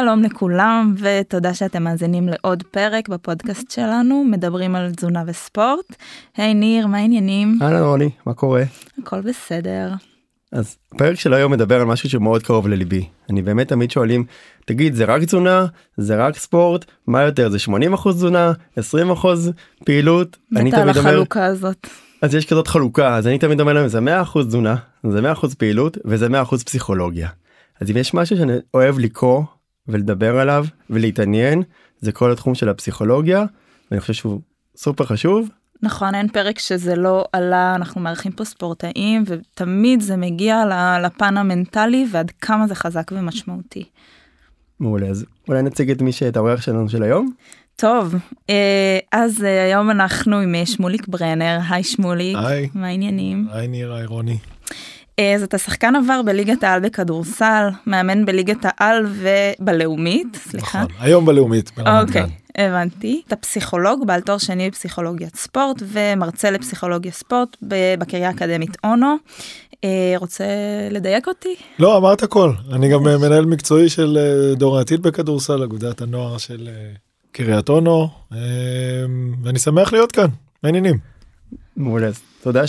שלום לכולם ותודה שאתם מאזינים לעוד פרק בפודקאסט שלנו מדברים על תזונה וספורט. היי hey, ניר מה העניינים? אהלן רוני מה קורה? הכל בסדר. אז הפרק של היום מדבר על משהו שמאוד קרוב לליבי אני באמת תמיד שואלים תגיד זה רק תזונה זה רק ספורט מה יותר זה 80 אחוז תזונה 20 אחוז פעילות. אני תמיד אומר החלוקה הזאת. אז יש כזאת חלוקה אז אני תמיד אומר להם זה 100 אחוז תזונה זה 100 אחוז פעילות וזה 100 אחוז פסיכולוגיה. אז אם יש משהו שאני אוהב לקרוא ולדבר עליו ולהתעניין זה כל התחום של הפסיכולוגיה ואני חושב שהוא סופר חשוב. נכון אין פרק שזה לא עלה אנחנו מארחים פה ספורטאים ותמיד זה מגיע לפן המנטלי ועד כמה זה חזק ומשמעותי. מעולה אז אולי נציג את מי שאת האורח שלנו של היום. טוב אה, אז אה, היום אנחנו עם אה, שמוליק ברנר היי שמוליק היי מה העניינים היי ניר היי רוני. אז אתה שחקן עבר בליגת העל בכדורסל, מאמן בליגת העל ובלאומית, סליחה. נכון, היום בלאומית. אוקיי, הבנתי. אתה פסיכולוג בעל תואר שני בפסיכולוגיית ספורט ומרצה לפסיכולוגיה ספורט בקריה האקדמית אונו. אה, רוצה לדייק אותי? לא, אמרת הכל. אני גם אה, מנהל מקצועי של אה, דור העתיד בכדורסל, אגודת הנוער של קריית אונו, ואני שמח להיות כאן, מעניינים. מעולה. תודה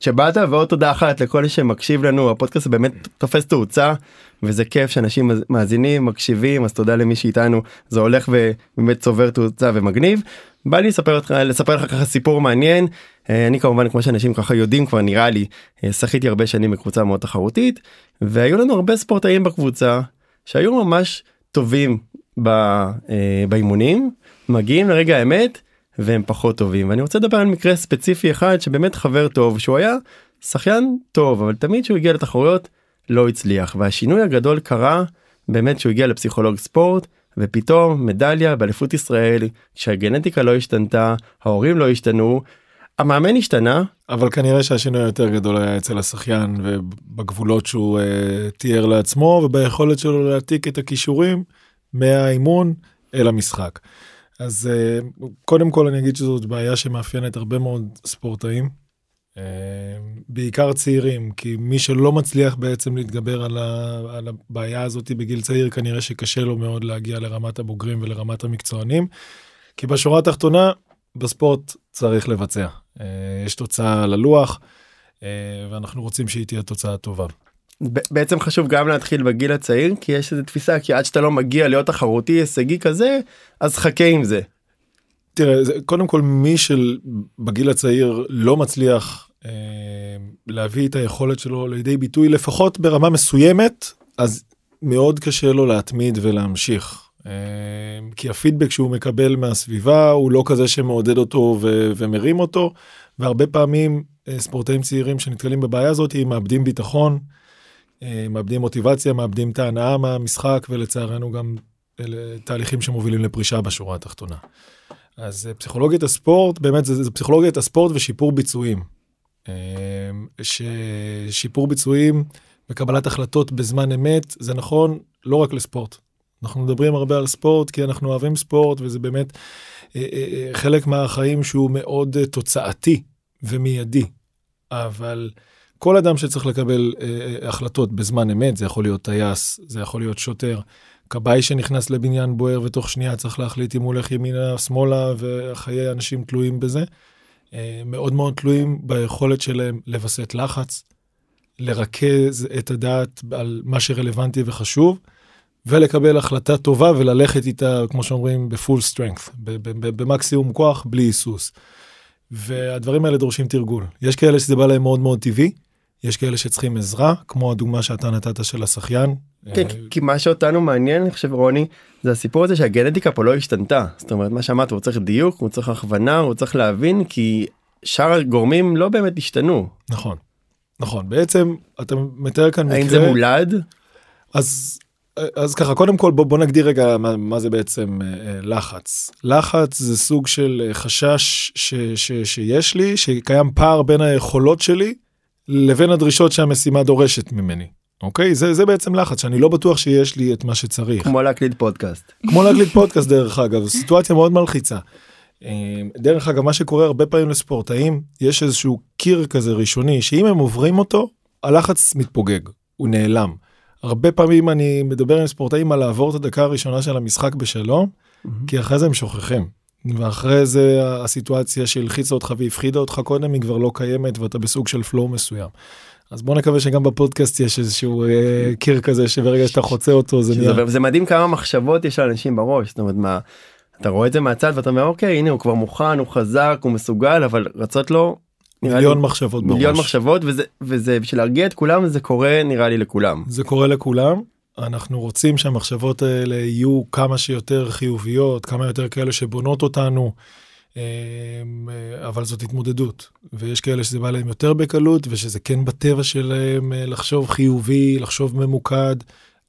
שבאת ועוד תודה אחת לכל שמקשיב לנו הפודקאסט באמת תופס תאוצה וזה כיף שאנשים מאזינים מקשיבים אז תודה למי שאיתנו זה הולך ובאמת צובר תאוצה ומגניב. בא לי לספר לך לספר לך ככה סיפור מעניין אה, אני כמובן כמו שאנשים ככה יודעים כבר נראה לי אה, שחיתי הרבה שנים בקבוצה מאוד תחרותית והיו לנו הרבה ספורטאים בקבוצה שהיו ממש טובים אה, באימונים מגיעים לרגע האמת והם פחות טובים. ואני רוצה לדבר על מקרה ספציפי אחד שבאמת חבר טוב שהוא היה שחיין טוב אבל תמיד שהוא הגיע לתחרויות לא הצליח. והשינוי הגדול קרה באמת שהוא הגיע לפסיכולוג ספורט ופתאום מדליה באליפות ישראל שהגנטיקה לא השתנתה ההורים לא השתנו המאמן השתנה. אבל כנראה שהשינוי היותר גדול היה אצל השחיין ובגבולות שהוא uh, תיאר לעצמו וביכולת שלו להעתיק את הכישורים מהאימון אל המשחק. אז uh, קודם כל אני אגיד שזאת בעיה שמאפיינת הרבה מאוד ספורטאים, uh, בעיקר צעירים, כי מי שלא מצליח בעצם להתגבר על, הבעיה הזאת בגיל צעיר, כנראה שקשה לו מאוד להגיע לרמת הבוגרים ולרמת המקצוענים, כי בשורה התחתונה, בספורט צריך לבצע. Uh, יש תוצאה על הלוח, ואנחנו רוצים שהיא תהיה תוצאה טובה. בעצם חשוב גם להתחיל בגיל הצעיר כי יש איזה תפיסה כי עד שאתה לא מגיע להיות תחרותי הישגי כזה אז חכה עם זה. תראה זה, קודם כל מי של בגיל הצעיר לא מצליח אה, להביא את היכולת שלו לידי ביטוי לפחות ברמה מסוימת אז מאוד קשה לו להתמיד ולהמשיך. אה, כי הפידבק שהוא מקבל מהסביבה הוא לא כזה שמעודד אותו ו- ומרים אותו והרבה פעמים אה, ספורטאים צעירים שנתקלים בבעיה הזאת הם מאבדים ביטחון. אה, מאבדים מוטיבציה, מאבדים את ההנאה מהמשחק, ולצערנו גם אלה תהליכים שמובילים לפרישה בשורה התחתונה. אז אה, פסיכולוגיית הספורט, באמת זה, זה פסיכולוגיית הספורט ושיפור ביצועים. אה, ששיפור ביצועים וקבלת החלטות בזמן אמת, זה נכון לא רק לספורט. אנחנו מדברים הרבה על ספורט כי אנחנו אוהבים ספורט וזה באמת חלק מהחיים שהוא מאוד תוצאתי ומיידי. אבל כל אדם שצריך לקבל אה, אה, החלטות בזמן אמת, זה יכול להיות טייס, זה יכול להיות שוטר, כבאי שנכנס לבניין בוער ותוך שנייה צריך להחליט אם הוא הולך ימינה, שמאלה, וחיי אנשים תלויים בזה. אה, מאוד מאוד תלויים ביכולת שלהם לווסת לחץ, לרכז את הדעת על מה שרלוונטי וחשוב, ולקבל החלטה טובה וללכת איתה, כמו שאומרים, ב full strength, במקסימום כוח, בלי היסוס. והדברים האלה דורשים תרגול. יש כאלה שזה בא להם מאוד מאוד טבעי, יש כאלה שצריכים עזרה, כמו הדוגמה שאתה נתת של השחיין. כן, כי מה שאותנו מעניין, אני חושב רוני, זה הסיפור הזה שהגנטיקה פה לא השתנתה. זאת אומרת, מה שאמרת, הוא צריך דיוק, הוא צריך הכוונה, הוא צריך להבין, כי שאר הגורמים לא באמת השתנו. נכון, נכון. בעצם אתה מתאר כאן מקרה... האם זה מולד? אז אז ככה קודם כל בוא, בוא נגדיר רגע מה, מה זה בעצם אה, אה לחץ. לחץ זה סוג של אה, חשש ש, ש, שיש לי שקיים פער בין היכולות שלי לבין הדרישות שהמשימה דורשת ממני. אוקיי? זה, זה בעצם לחץ, שאני לא בטוח שיש לי את מה שצריך. כמו להקליט פודקאסט. כמו להקליט פודקאסט דרך אגב, זו סיטואציה מאוד מלחיצה. אה, דרך אגב, מה שקורה הרבה פעמים לספורטאים, יש איזשהו קיר כזה ראשוני, שאם הם עוברים אותו, הלחץ מתפוגג, הוא נעלם. הרבה פעמים אני מדבר עם ספורטאים על לעבור את הדקה הראשונה של המשחק בשלום, כי אחרי זה הם שוכחים. ואחרי זה הסיטואציה שהלחיצה אותך והפחידה אותך קודם היא כבר לא קיימת ואתה בסוג של פלואו מסוים. אז בוא נקווה שגם בפודקאסט יש איזשהו אה, קיר כזה שברגע שאתה חוצה אותו זה נהיה. זה מדהים כמה מחשבות יש לאנשים בראש זאת אומרת מה אתה רואה את זה מהצד ואתה אומר אוקיי הנה הוא כבר מוכן הוא חזק הוא מסוגל אבל רצות לו. מיליון מחשבות מיליון בראש. מחשבות וזה וזה בשביל להרגיע את כולם זה קורה נראה לי לכולם. זה קורה לכולם. אנחנו רוצים שהמחשבות האלה יהיו כמה שיותר חיוביות, כמה יותר כאלה שבונות אותנו, אמ, אבל זאת התמודדות. ויש כאלה שזה בא להם יותר בקלות, ושזה כן בטבע שלהם אה, לחשוב חיובי, לחשוב ממוקד,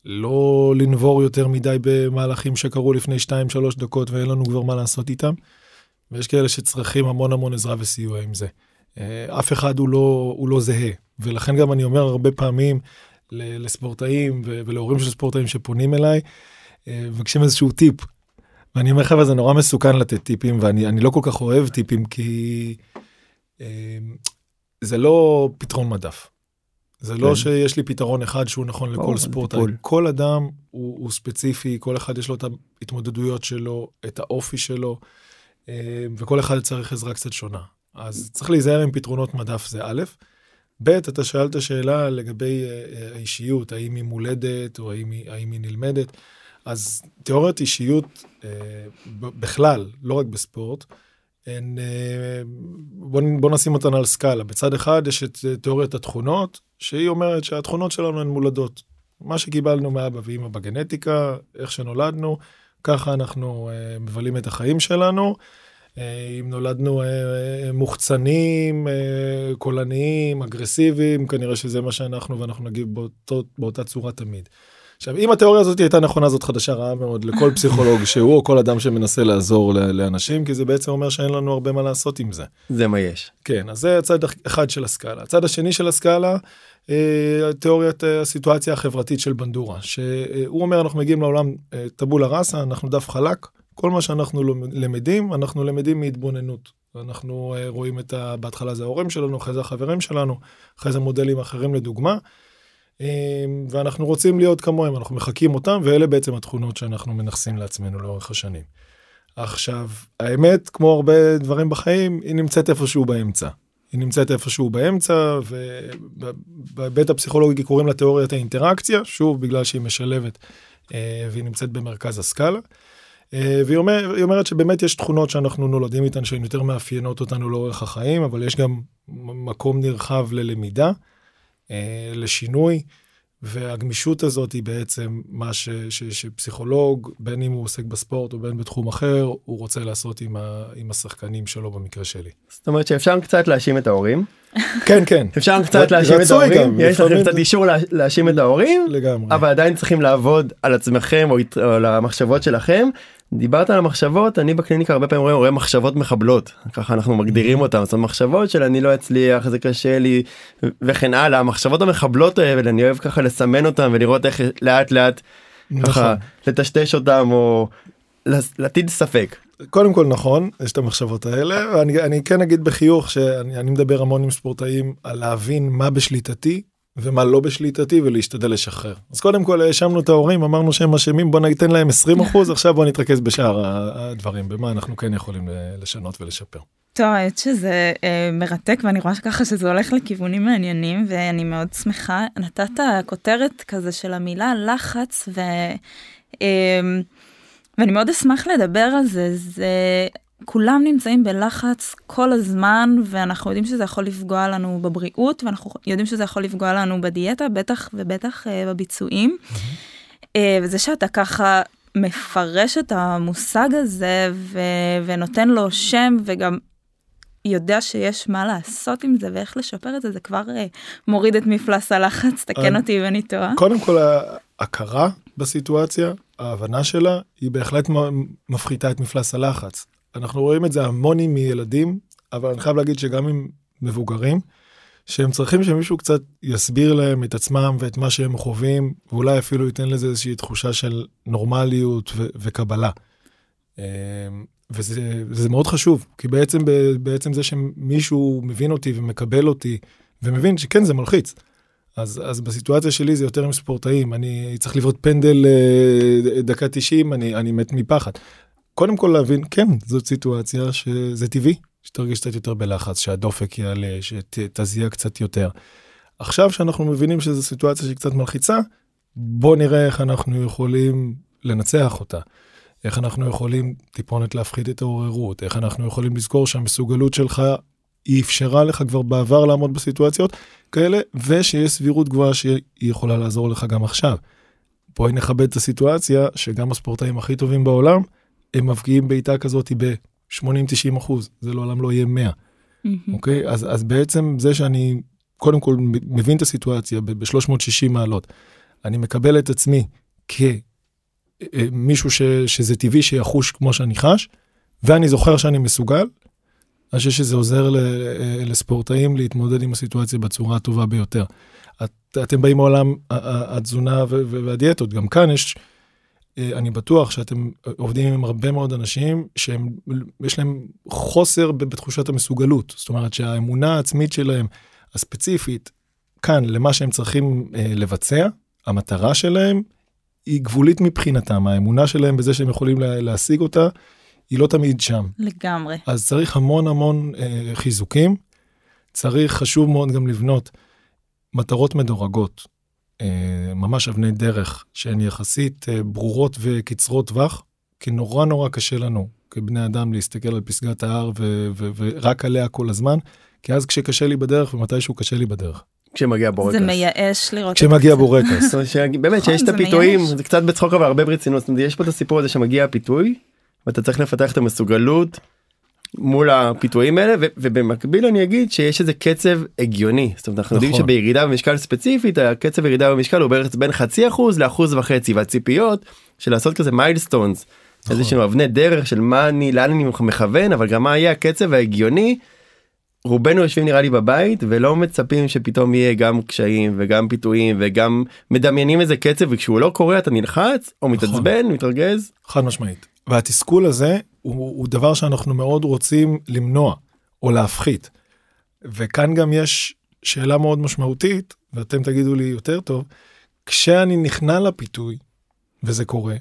לא לנבור יותר מדי במהלכים שקרו לפני 2-3 דקות ואין לנו כבר מה לעשות איתם. ויש כאלה שצריכים המון המון עזרה וסיוע עם זה. אה, אף אחד הוא לא, הוא לא זהה, ולכן גם אני אומר הרבה פעמים, לספורטאים ולהורים של ספורטאים שפונים אליי, אה, מבקשים איזשהו טיפ. ואני אומר חבר'ה זה נורא מסוכן לתת טיפים ואני אני לא כל כך אוהב טיפים כי אה, זה לא פתרון מדף. זה לא כן. שיש לי פתרון אחד שהוא נכון לכל זה ספורטאי. כל אדם הוא, הוא ספציפי, כל אחד יש לו את ההתמודדויות שלו, את האופי שלו, אה, וכל אחד צריך עזרה קצת שונה. אז צריך להיזהר עם פתרונות מדף זה א', ב', אתה שאלת שאלה לגבי אה, אה, האישיות, האם היא מולדת או האם היא, האם היא נלמדת. אז תיאוריות אישיות אה, בכלל, לא רק בספורט, הן, בוא, בוא נשים אותן על סקאלה. בצד אחד יש את תיאוריית התכונות, שהיא אומרת שהתכונות שלנו הן מולדות. מה שקיבלנו מאבא ואמא בגנטיקה, איך שנולדנו, ככה אנחנו מבלים את החיים שלנו. אה, אם נולדנו אה, אה, מוחצנים, קולניים, אגרסיביים, כנראה שזה מה שאנחנו ואנחנו נגיב באותו, באותה צורה תמיד. עכשיו, אם התיאוריה הזאת הייתה נכונה, זאת חדשה רעה מאוד לכל פסיכולוג שהוא, או כל אדם שמנסה לעזור לאנשים, כי זה בעצם אומר שאין לנו הרבה מה לעשות עם זה. זה מה יש. כן, אז זה הצד אחד של הסקאלה. הצד השני של הסקאלה, תיאוריית הסיטואציה החברתית של בנדורה, שהוא אומר אנחנו מגיעים לעולם טבולה ראסה, אנחנו דף חלק, כל מה שאנחנו למדים, אנחנו למדים מהתבוננות. אנחנו אה, רואים את ה... בהתחלה זה ההורים שלנו, אחרי זה החברים שלנו, אחרי זה מודלים אחרים לדוגמה. אה, ואנחנו רוצים להיות כמוהם, אנחנו מחקים אותם, ואלה בעצם התכונות שאנחנו מנכסים לעצמנו לאורך השנים. עכשיו, האמת, כמו הרבה דברים בחיים, היא נמצאת איפשהו באמצע. היא נמצאת איפשהו באמצע, ובהיבט הפסיכולוגי קוראים לה תיאוריית האינטראקציה, שוב, בגלל שהיא משלבת אה, והיא נמצאת במרכז הסקאלה. אה, והיא אומר, אומרת שבאמת יש תכונות שאנחנו נולדים איתן שהן יותר מאפיינות אותנו לאורך החיים, אבל יש גם מקום נרחב ללמידה, אה, לשינוי, והגמישות הזאת היא בעצם מה ש, ש, שפסיכולוג, בין אם הוא עוסק בספורט או בין בתחום אחר, הוא רוצה לעשות עם, ה, עם השחקנים שלו במקרה שלי. זאת אומרת שאפשר קצת להאשים את ההורים כן, כן, אפשר קצת להאשים את ההורים גם, יש לכם קצת אישור לה- להאשים את ההורים לגמרי. אבל עדיין צריכים לעבוד על עצמכם או על המחשבות שלכם. דיברת על המחשבות אני בקליניקה הרבה פעמים רואה, רואה מחשבות מחבלות ככה אנחנו מגדירים אותם זאת מחשבות של אני לא אצליח זה קשה לי וכן הלאה המחשבות המחבלות האלה אני אוהב ככה לסמן אותם ולראות איך לאט לאט ככה נכון. לטשטש אותם או להטיל ספק. קודם כל נכון, יש את המחשבות האלה, ואני אני כן אגיד בחיוך שאני אני מדבר המון עם ספורטאים על להבין מה בשליטתי ומה לא בשליטתי ולהשתדל לשחרר. אז קודם כל האשמנו את ההורים, אמרנו שהם אשמים, בוא ניתן להם 20 אחוז, עכשיו בוא נתרכז בשאר הדברים, במה אנחנו כן יכולים ל- לשנות ולשפר. טוב, האמת שזה אה, מרתק ואני רואה ככה שזה הולך לכיוונים מעניינים ואני מאוד שמחה. נתת כותרת כזה של המילה לחץ ו... אה, ואני מאוד אשמח לדבר על זה. זה כולם נמצאים בלחץ כל הזמן ואנחנו יודעים שזה יכול לפגוע לנו בבריאות ואנחנו יודעים שזה יכול לפגוע לנו בדיאטה, בטח ובטח אה, בביצועים. אה, וזה שאתה ככה מפרש את המושג הזה ו... ונותן לו שם וגם יודע שיש מה לעשות עם זה ואיך לשפר את זה, זה כבר אה, מוריד את מפלס הלחץ, תקן אותי אם אני טועה. קודם כל ההכרה בסיטואציה, ההבנה שלה, היא בהחלט מפחיתה את מפלס הלחץ. אנחנו רואים את זה המון עם ילדים, אבל אני חייב להגיד שגם עם מבוגרים, שהם צריכים שמישהו קצת יסביר להם את עצמם ואת מה שהם חווים, ואולי אפילו ייתן לזה איזושהי תחושה של נורמליות ו- וקבלה. אמ, וזה זה מאוד חשוב, כי בעצם, בעצם זה שמישהו מבין אותי ומקבל אותי, ומבין שכן, זה מלחיץ. אז, אז בסיטואציה שלי זה יותר עם ספורטאים, אני צריך לבעוט פנדל אה, דקה 90, אני, אני מת מפחד. קודם כל להבין, כן, זאת סיטואציה שזה טבעי, שתרגיש קצת יותר בלחץ, שהדופק יעלה, שתזיע קצת יותר. עכשיו שאנחנו מבינים שזו סיטואציה שהיא קצת מלחיצה, בוא נראה איך אנחנו יכולים לנצח אותה. איך אנחנו יכולים טיפונת להפחית את העוררות, איך אנחנו יכולים לזכור שהמסוגלות שלך היא אפשרה לך כבר בעבר לעמוד בסיטואציות כאלה, ושיש סבירות גבוהה שהיא יכולה לעזור לך גם עכשיו. בואי נכבד את הסיטואציה שגם הספורטאים הכי טובים בעולם, הם מבקיעים בעיטה כזאת ב-80-90 אחוז, זה לעולם לא יהיה 100. אוקיי? אז, אז בעצם זה שאני קודם כל מבין את הסיטואציה ב-360 מעלות, אני מקבל את עצמי כמישהו ש, שזה טבעי שיחוש כמו שאני חש, ואני זוכר שאני מסוגל, אני חושב שזה עוזר לספורטאים להתמודד עם הסיטואציה בצורה הטובה ביותר. את, אתם באים מעולם התזונה והדיאטות, גם כאן יש, אני בטוח שאתם עובדים עם הרבה מאוד אנשים שיש להם חוסר בתחושת המסוגלות. זאת אומרת שהאמונה העצמית שלהם, הספציפית, כאן, למה שהם צריכים לבצע, המטרה שלהם היא גבולית מבחינתם, האמונה שלהם בזה שהם יכולים להשיג אותה, היא לא תמיד שם. לגמרי. אז צריך המון המון אה, חיזוקים. צריך, חשוב מאוד גם לבנות מטרות מדורגות, אה, ממש אבני דרך, שהן יחסית אה, ברורות וקצרות טווח, כי נורא נורא קשה לנו כבני אדם להסתכל על פסגת ההר ו- ו- ורק עליה כל הזמן, כי אז כשקשה לי בדרך ומתישהו קשה לי בדרך. כשמגיע בורקס. זה מייאש לראות. כשמגיע בורקס. באמת שיש את הפיתויים, זה קצת בצחוק אבל הרבה ברצינות, יש פה את הסיפור הזה שמגיע הפיתוי, ואתה צריך לפתח את המסוגלות מול הפיתויים האלה ובמקביל אני אגיד שיש איזה קצב הגיוני זאת אומרת אנחנו יודעים נכון. שבירידה במשקל ספציפית הקצב ירידה במשקל הוא בערך בין חצי אחוז לאחוז וחצי והציפיות של לעשות כזה milestones. נכון. איזה שהם אבני דרך של מה אני לאן אני מכוון אבל גם מה יהיה הקצב ההגיוני. רובנו יושבים נראה לי בבית ולא מצפים שפתאום יהיה גם קשיים וגם פיתויים וגם מדמיינים איזה קצב וכשהוא לא קורה אתה נלחץ או נכון. מתעצבן. מתרגז. חד משמעית. והתסכול הזה הוא, הוא דבר שאנחנו מאוד רוצים למנוע או להפחית. וכאן גם יש שאלה מאוד משמעותית, ואתם תגידו לי יותר טוב, כשאני נכנע לפיתוי, וזה קורה,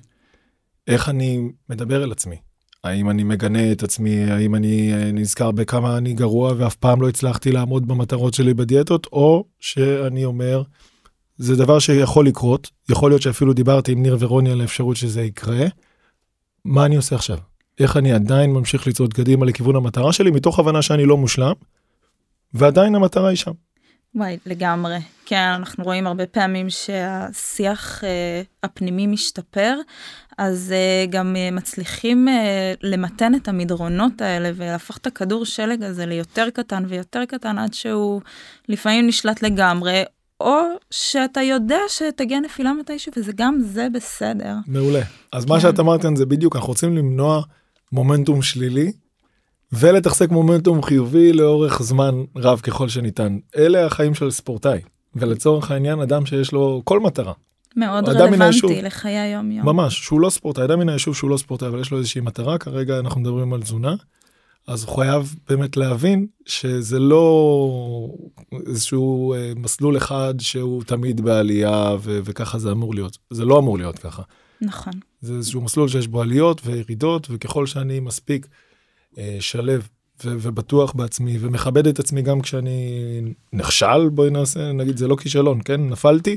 איך אני מדבר אל עצמי? האם אני מגנה את עצמי, האם אני אה, נזכר בכמה אני גרוע ואף פעם לא הצלחתי לעמוד במטרות שלי בדיאטות, או שאני אומר, זה דבר שיכול לקרות, יכול להיות שאפילו דיברתי עם ניר ורוני על האפשרות שזה יקרה, מה אני עושה עכשיו? איך אני עדיין ממשיך לצעוד קדימה לכיוון המטרה שלי, מתוך הבנה שאני לא מושלם, ועדיין המטרה היא שם. וואי, לגמרי. כן, אנחנו רואים הרבה פעמים שהשיח אה, הפנימי משתפר, אז אה, גם אה, מצליחים אה, למתן את המדרונות האלה ולהפוך את הכדור שלג הזה ליותר קטן ויותר קטן עד שהוא לפעמים נשלט לגמרי, או שאתה יודע שתגיע נפילה מתישהו וזה גם זה בסדר. מעולה. אז כן. מה שאת אמרת כאן זה בדיוק, אנחנו רוצים למנוע מומנטום שלילי ולתחזק מומנטום חיובי לאורך זמן רב ככל שניתן. אלה החיים של ספורטאי, ולצורך העניין אדם שיש לו כל מטרה. מאוד רלוונטי לחיי היום יום. ממש, שהוא לא ספורטאי, אדם מן היישוב שהוא לא ספורטאי, אבל יש לו איזושהי מטרה, כרגע אנחנו מדברים על תזונה. אז הוא חייב באמת להבין שזה לא איזשהו אה, מסלול אחד שהוא תמיד בעלייה ו- וככה זה אמור להיות. זה לא אמור להיות ככה. נכון. זה איזשהו מסלול שיש בו עליות וירידות, וככל שאני מספיק אה, שלב ו- ובטוח בעצמי ומכבד את עצמי גם כשאני נכשל, בואי נעשה, נגיד זה לא כישלון, כן? נפלתי,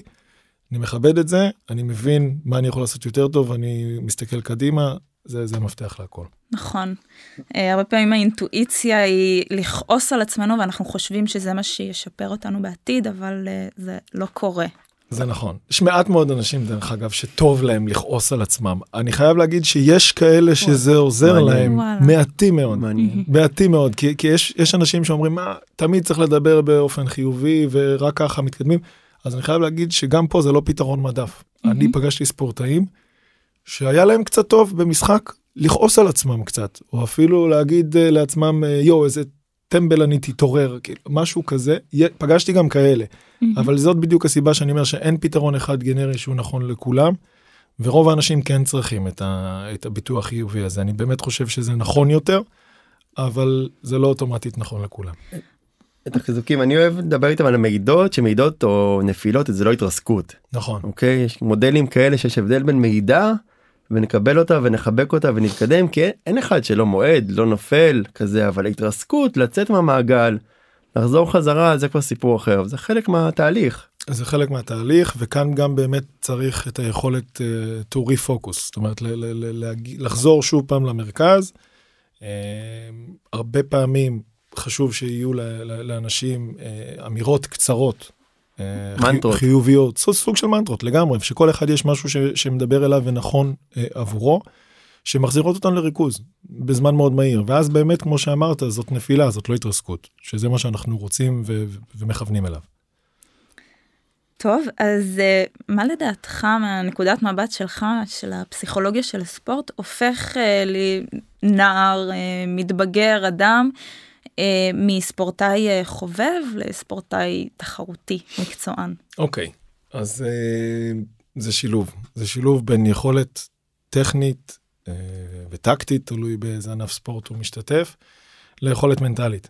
אני מכבד את זה, אני מבין מה אני יכול לעשות יותר טוב, אני מסתכל קדימה, זה, זה מפתח להכל. נכון. Uh, הרבה פעמים האינטואיציה היא לכעוס על עצמנו ואנחנו חושבים שזה מה שישפר אותנו בעתיד, אבל uh, זה לא קורה. זה נכון. יש מעט מאוד אנשים, דרך אגב, שטוב להם לכעוס על עצמם. אני חייב להגיד שיש כאלה שזה עוזר להם, מעטים מאוד. מעטים מאוד, כי, כי יש, יש אנשים שאומרים, מה, תמיד צריך לדבר באופן חיובי ורק ככה מתקדמים. אז אני חייב להגיד שגם פה זה לא פתרון מדף. אני פגשתי ספורטאים שהיה להם קצת טוב במשחק לכעוס על עצמם קצת, או אפילו להגיד uh, לעצמם, uh, יואו, איזה טמבל אני תתעורר, כאילו, משהו כזה, פגשתי גם כאלה. Mm-hmm. אבל זאת בדיוק הסיבה שאני אומר שאין פתרון אחד גנרי שהוא נכון לכולם, ורוב האנשים כן צריכים את, ה, את הביטוח חיובי הזה. אני באמת חושב שזה נכון יותר, אבל זה לא אוטומטית נכון לכולם. את החיזוקים אני אוהב לדבר איתם על המעידות שמעידות או נפילות זה לא התרסקות נכון. אוקיי יש מודלים כאלה שיש הבדל בין מעידה ונקבל אותה ונחבק אותה ונתקדם כי אין- אחד שלא מועד לא נופל כזה אבל ההתרסקות לצאת מהמעגל לחזור חזרה זה כבר סיפור אחר זה חלק מהתהליך. זה חלק מהתהליך וכאן גם באמת צריך את היכולת uh, to refocus זאת אומרת לחזור שוב פעם למרכז. Uh, הרבה פעמים חשוב שיהיו לאנשים uh, אמירות קצרות. Uh, מנטרות. חיוביות סוג, של מנטרות לגמרי שכל אחד יש משהו ש, שמדבר אליו ונכון uh, עבורו. שמחזירות אותן לריכוז בזמן מאוד מהיר ואז באמת כמו שאמרת זאת נפילה זאת לא התרסקות שזה מה שאנחנו רוצים ו- ו- ומכוונים אליו. טוב, אז אה, מה לדעתך מהנקודת מבט שלך, של הפסיכולוגיה של הספורט, הופך אה, לנער, אה, מתבגר, אדם, אה, מספורטאי אה, חובב לספורטאי תחרותי, מקצוען? אוקיי, אז אה, זה שילוב. זה שילוב בין יכולת טכנית אה, וטקטית, תלוי באיזה ענף ספורט הוא משתתף, ליכולת מנטלית.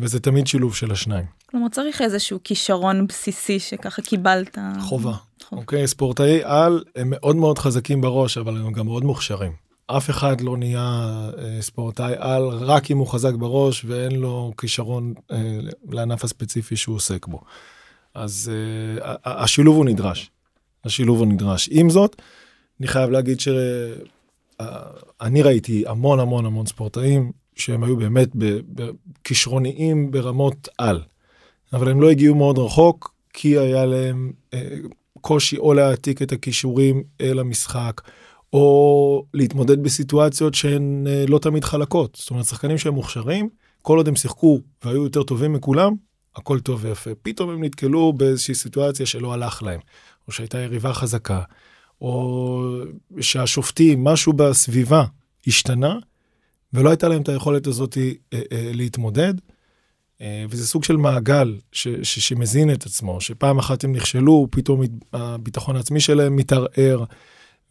וזה תמיד שילוב של השניים. כלומר, צריך איזשהו כישרון בסיסי שככה קיבלת. חובה. חובה. אוקיי, ספורטאי על הם מאוד מאוד חזקים בראש, אבל הם גם מאוד מוכשרים. אף אחד לא נהיה אה, ספורטאי על רק אם הוא חזק בראש ואין לו כישרון אה, לענף הספציפי שהוא עוסק בו. אז אה, השילוב הוא נדרש. השילוב הוא נדרש. עם זאת, אני חייב להגיד שאני ראיתי המון המון המון ספורטאים שהם היו באמת כישרוניים ברמות על, אבל הם לא הגיעו מאוד רחוק כי היה להם קושי או להעתיק את הכישורים אל המשחק, או להתמודד בסיטואציות שהן אה, לא תמיד חלקות. זאת אומרת, שחקנים שהם מוכשרים, כל עוד הם שיחקו והיו יותר טובים מכולם, הכל טוב ויפה. פתאום הם נתקלו באיזושהי סיטואציה שלא הלך להם, או שהייתה יריבה חזקה, או שהשופטים, משהו בסביבה השתנה, ולא הייתה להם את היכולת הזאת אה, אה, להתמודד. וזה סוג של מעגל ש, ש, שמזין את עצמו, שפעם אחת הם נכשלו, פתאום הביטחון העצמי שלהם מתערער,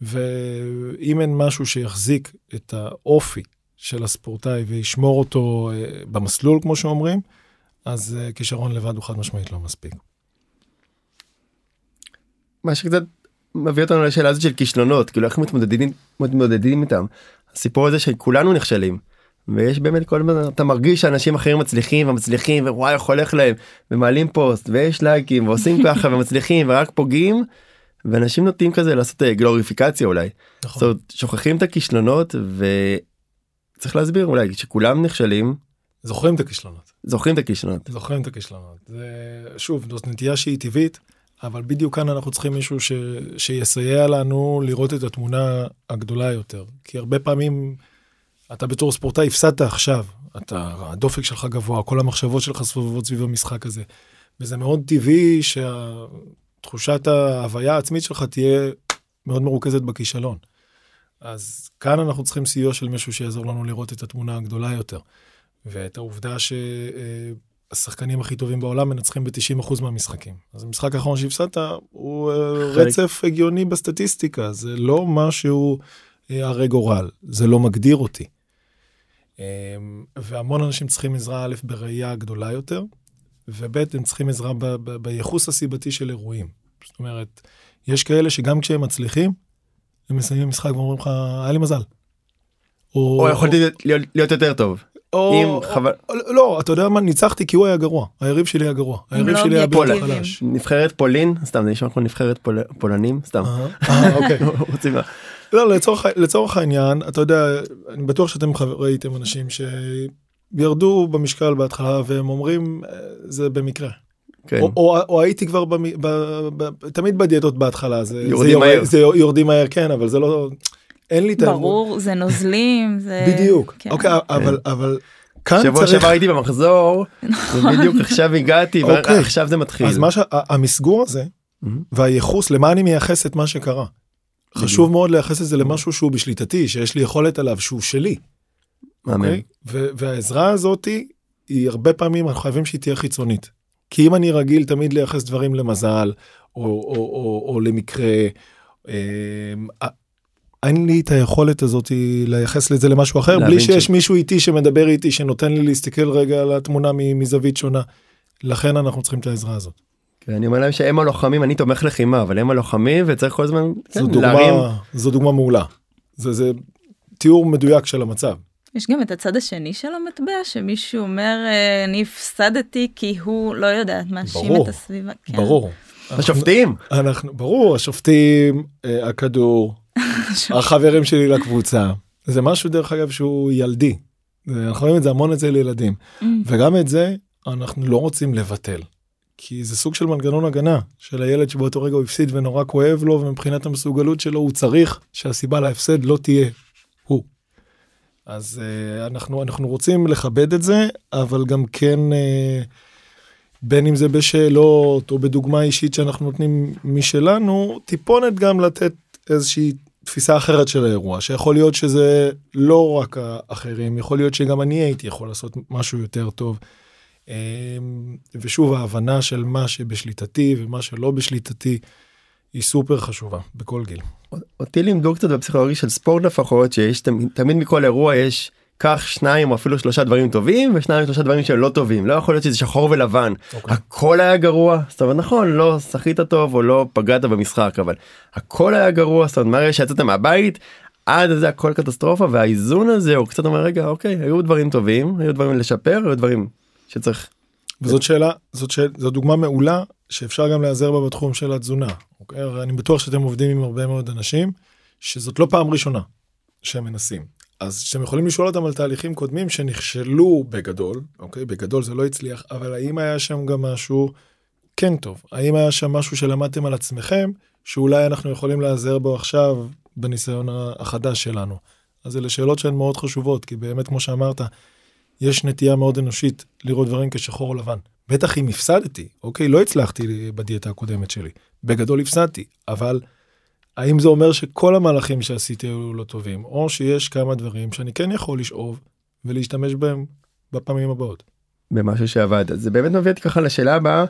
ואם אין משהו שיחזיק את האופי של הספורטאי וישמור אותו אה, במסלול, כמו שאומרים, אז אה, כישרון לבד הוא חד משמעית לא מספיק. מה שקצת מביא אותנו לשאלה הזאת של כישלונות כאילו איך מתמודדים מתמודדים איתם. הסיפור הזה שכולנו נכשלים. ויש באמת כל הזמן אתה מרגיש שאנשים אחרים מצליחים ומצליחים ווואי איך הולך להם ומעלים פוסט ויש לייקים ועושים ככה ומצליחים ורק פוגעים. ואנשים נוטים כזה לעשות אה, גלוריפיקציה אולי. זאת אומרת, שוכחים את הכישלונות וצריך להסביר אולי שכולם נכשלים זוכרים את הכישלונות. זוכרים את הכישלונות. זוכרים את הכישלונות. זה, שוב, זאת נטייה שהיא טבעית, אבל בדיוק כאן אנחנו צריכים מישהו ש, שיסייע לנו לראות את התמונה הגדולה יותר. כי הרבה פעמים אתה בתור ספורטאי הפסדת עכשיו, אתה, הדופק שלך גבוה, כל המחשבות שלך סובבות סביב המשחק הזה. וזה מאוד טבעי שתחושת ההוויה העצמית שלך תהיה מאוד מרוכזת בכישלון. אז כאן אנחנו צריכים סיוע של מישהו שיעזור לנו לראות את התמונה הגדולה יותר. ואת העובדה שהשחקנים הכי טובים בעולם מנצחים ב-90% מהמשחקים. אז המשחק האחרון שהפסדת הוא אה, חלק. רצף הגיוני בסטטיסטיקה, זה לא משהו אה, הרי גורל, זה לא מגדיר אותי. אה, והמון אנשים צריכים עזרה א' בראייה גדולה יותר, וב' הם צריכים עזרה ב- ב- בייחוס הסיבתי של אירועים. זאת אומרת, יש כאלה שגם כשהם מצליחים, הם מסיימים משחק ואומרים לך, היה לי מזל. או יכולתי להיות- להיות יותר טוב. או, אם או, חבל- או, לא, אתה יודע מה, ניצחתי כי הוא היה גרוע, היריב שלי היה גרוע, היריב לא שלי היה אובייקטיביים. חלש. נבחרת פולין סתם זה נשמע כמו נבחרת פול... פולנים סתם. אה, אה, אוקיי. רוצים לא, לצורך, לצורך העניין, אתה יודע, אני בטוח שאתם ראיתם אנשים שירדו במשקל בהתחלה והם אומרים, "אה, זה במקרה. כן. או, או, או הייתי כבר, במ, ב, ב, תמיד בדיאטות בהתחלה, זה, יורדים זה, יורד- מהר. זה יורדים מהר, כן, אבל זה לא, אין לי את ה... ברור, זה נוזלים, זה... בדיוק, כן. אוקיי, אבל, אבל כאן שבוע צריך... שעבר הייתי במחזור ובדיוק עכשיו הגעתי אוקיי. ועכשיו זה מתחיל. אז מה שהמסגור הזה. והייחוס, למה אני מייחס את מה שקרה? חשוב מאוד לייחס את זה למשהו שהוא בשליטתי, שיש לי יכולת עליו, שהוא שלי. אוקיי? והעזרה הזאת היא הרבה פעמים אנחנו חייבים שהיא תהיה חיצונית. כי אם אני רגיל תמיד לייחס דברים למזל או, או, או, או למקרה, אה, אין לי את היכולת הזאת לייחס לזה למשהו אחר בלי שיש ש- מישהו איתי שמדבר איתי שנותן לי להסתכל רגע על התמונה מזווית שונה. לכן אנחנו צריכים את העזרה הזאת. כן, אני אומר להם שהם הלוחמים אני תומך לחימה אבל הם הלוחמים וצריך כל הזמן כן, זו להרים דוגמה, זו דוגמה מעולה. זה, זה תיאור מדויק של המצב. יש גם את הצד השני של המטבע, שמישהו אומר, אה, אני הפסדתי כי הוא לא יודעת, מאשים ברור, את הסביבה. כן. ברור. השופטים אנחנו, ברור, השופטים, אה, הכדור, החברים שלי לקבוצה. זה משהו דרך אגב שהוא ילדי. זה- אנחנו רואים את זה המון אצל ילדים. Mm. וגם את זה אנחנו לא רוצים לבטל. כי זה סוג של מנגנון הגנה של הילד שבאותו רגע הוא הפסיד ונורא כואב לו ומבחינת המסוגלות שלו הוא צריך שהסיבה להפסד לא תהיה הוא. אז uh, אנחנו אנחנו רוצים לכבד את זה אבל גם כן uh, בין אם זה בשאלות או בדוגמה אישית שאנחנו נותנים משלנו טיפונת גם לתת איזושהי תפיסה אחרת של האירוע שיכול להיות שזה לא רק האחרים יכול להיות שגם אני הייתי יכול לעשות משהו יותר טוב. אמ, ושוב ההבנה של מה שבשליטתי ומה שלא בשליטתי היא סופר חשובה בכל גיל. אותי לימדו קצת בפסיכולוגיה של ספורט לפחות שיש תמיד, תמיד מכל אירוע יש קח שניים או אפילו שלושה דברים טובים ושניים שלושה דברים שהם לא טובים לא יכול להיות שזה שחור ולבן אוקיי. הכל היה גרוע זאת אומרת נכון לא שחית טוב או לא פגעת במשחק אבל הכל היה גרוע זאת אומרת מהרגע שיצאת מהבית עד זה הכל קטסטרופה והאיזון הזה הוא קצת אומר רגע אוקיי היו דברים טובים היו דברים לשפר היו דברים שצריך וזאת שאלה זאת שאלה זו דוגמה מעולה שאפשר גם להיעזר בה בתחום של התזונה. אוקיי? אני בטוח שאתם עובדים עם הרבה מאוד אנשים שזאת לא פעם ראשונה שהם מנסים. אז אתם יכולים לשאול אותם על תהליכים קודמים שנכשלו בגדול, אוקיי? בגדול זה לא הצליח, אבל האם היה שם גם משהו כן טוב? האם היה שם משהו שלמדתם על עצמכם, שאולי אנחנו יכולים להיעזר בו עכשיו בניסיון החדש שלנו? אז אלה שאלות שהן מאוד חשובות, כי באמת, כמו שאמרת, יש נטייה מאוד אנושית לראות דברים כשחור או לבן. בטח אם הפסדתי, אוקיי, לא הצלחתי בדיאטה הקודמת שלי. בגדול הפסדתי, אבל האם זה אומר שכל המהלכים שעשיתי היו לא טובים, או שיש כמה דברים שאני כן יכול לשאוב ולהשתמש בהם בפעמים הבאות. במשהו שעבד אז זה באמת מביא אותי ככה לשאלה הבאה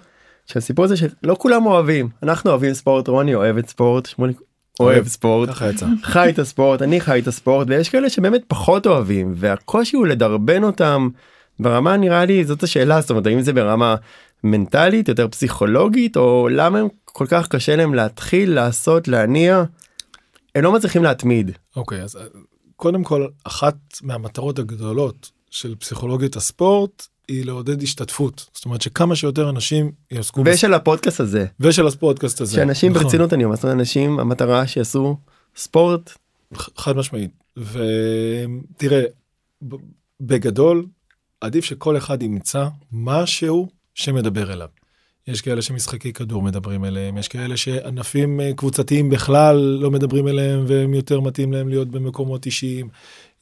שהסיפור הזה שלא כולם אוהבים אנחנו אוהבים ספורט רוני אוהבת ספורט שמולי אוהב אוהב. ספורט. חי את הספורט אני חי את הספורט ויש כאלה שבאמת פחות אוהבים והקושי הוא לדרבן אותם ברמה נראה לי זאת השאלה זאת אומרת האם זה ברמה מנטלית יותר פסיכולוגית או למה הם כל כך קשה להם להתחיל לעשות להניע. הם לא מצליחים להתמיד אוקיי, אז אה, קודם כל, אחת מהמטרות הגדולות של פסיכולוגית הספורט היא לעודד השתתפות. זאת אומרת שכמה שיותר אנשים יעסקו בס- ושל הפודקאסט הזה ושל הפודקאסט הזה. שאנשים נכון. ברצינות אני אומר אנשים המטרה שיעשו ספורט חד משמעית. ותראה, בגדול, עדיף שכל אחד ימצא משהו שמדבר אליו. יש כאלה שמשחקי כדור מדברים אליהם, יש כאלה שענפים אה, קבוצתיים בכלל לא מדברים אליהם והם יותר מתאים להם להיות במקומות אישיים.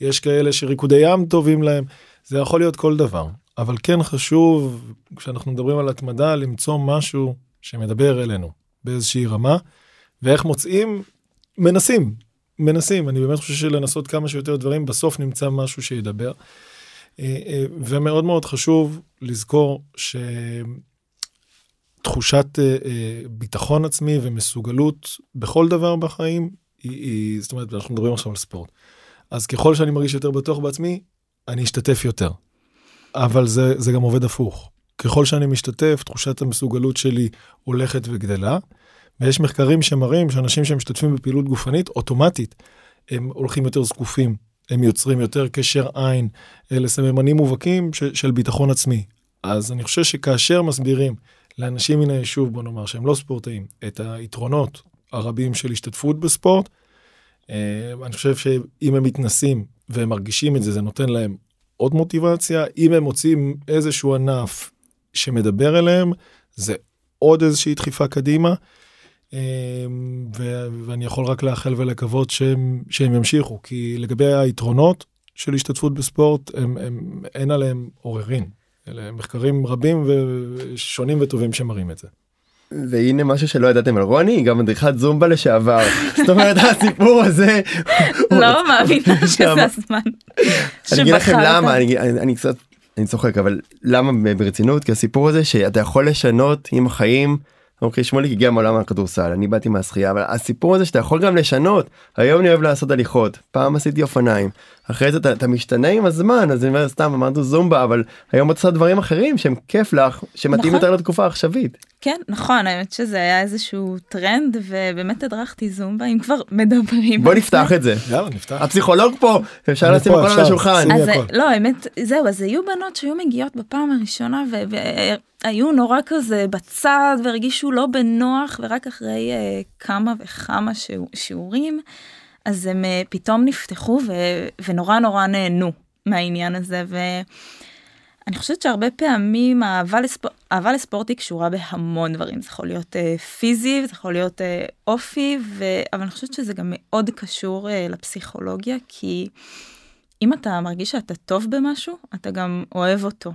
יש כאלה שריקודי ים טובים להם, זה יכול להיות כל דבר. אבל כן חשוב, כשאנחנו מדברים על התמדה, למצוא משהו שמדבר אלינו באיזושהי רמה, ואיך מוצאים, מנסים, מנסים. אני באמת חושב שלנסות כמה שיותר דברים, בסוף נמצא משהו שידבר. אה, אה, ומאוד מאוד חשוב לזכור שתחושת אה, ביטחון עצמי ומסוגלות בכל דבר בחיים, היא, היא, זאת אומרת, אנחנו מדברים עכשיו על ספורט. אז ככל שאני מרגיש יותר בטוח בעצמי, אני אשתתף יותר. אבל זה, זה גם עובד הפוך. ככל שאני משתתף, תחושת המסוגלות שלי הולכת וגדלה, ויש מחקרים שמראים שאנשים שמשתתפים בפעילות גופנית, אוטומטית, הם הולכים יותר זקופים, הם יוצרים יותר קשר עין, אלה סממנים מובהקים ש- של ביטחון עצמי. אז אני חושב שכאשר מסבירים לאנשים מן היישוב, בוא נאמר, שהם לא ספורטאים, את היתרונות הרבים של השתתפות בספורט, אה, אני חושב שאם הם מתנסים והם מרגישים את זה, זה נותן להם עוד מוטיבציה. אם הם מוצאים איזשהו ענף שמדבר אליהם, זה עוד איזושהי דחיפה קדימה. אה, ו- ואני יכול רק לאחל ולקוות שהם, שהם ימשיכו, כי לגבי היתרונות של השתתפות בספורט, הם, הם, אין עליהם עוררין. אלה מחקרים רבים ושונים וטובים שמראים את זה. והנה משהו שלא ידעתם על רוני היא גם מדריכת זומבה לשעבר זאת אומרת הסיפור הזה. לא מאמינה. שזה הזמן. אני אגיד לכם. למה אני קצת אני צוחק אבל למה ברצינות כי הסיפור הזה שאתה יכול לשנות עם החיים. אוקיי שמוליק הגיע מעולם הכדורסל אני באתי מהשחייה אבל הסיפור הזה שאתה יכול גם לשנות היום אני אוהב לעשות הליכות פעם עשיתי אופניים אחרי זה אתה, אתה משתנה עם הזמן אז אני אומר סתם אמרנו זומבה אבל היום את עושה דברים אחרים שהם כיף לך שמתאים נכון. יותר לתקופה העכשווית. כן, נכון, האמת שזה היה איזשהו טרנד, ובאמת הדרכתי זומבה, אם כבר מדברים. בוא נפתח זה. את זה. יאללה, נפתח. הפסיכולוג פה אפשר לשים פה, הכל על. השולחן. לא, האמת, זהו, אז היו בנות שהיו מגיעות בפעם הראשונה, והיו נורא כזה בצד, והרגישו לא בנוח, ורק אחרי אה, כמה וכמה שיעור- שיעורים, אז הם אה, פתאום נפתחו ו, ונורא נורא נהנו מהעניין הזה, ואני חושבת שהרבה פעמים האהבה, לספ... אהבה לספורט היא קשורה בהמון דברים, זה יכול להיות אה, פיזי, זה יכול להיות אה, אופי, ו... אבל אני חושבת שזה גם מאוד קשור אה, לפסיכולוגיה, כי אם אתה מרגיש שאתה טוב במשהו, אתה גם אוהב אותו.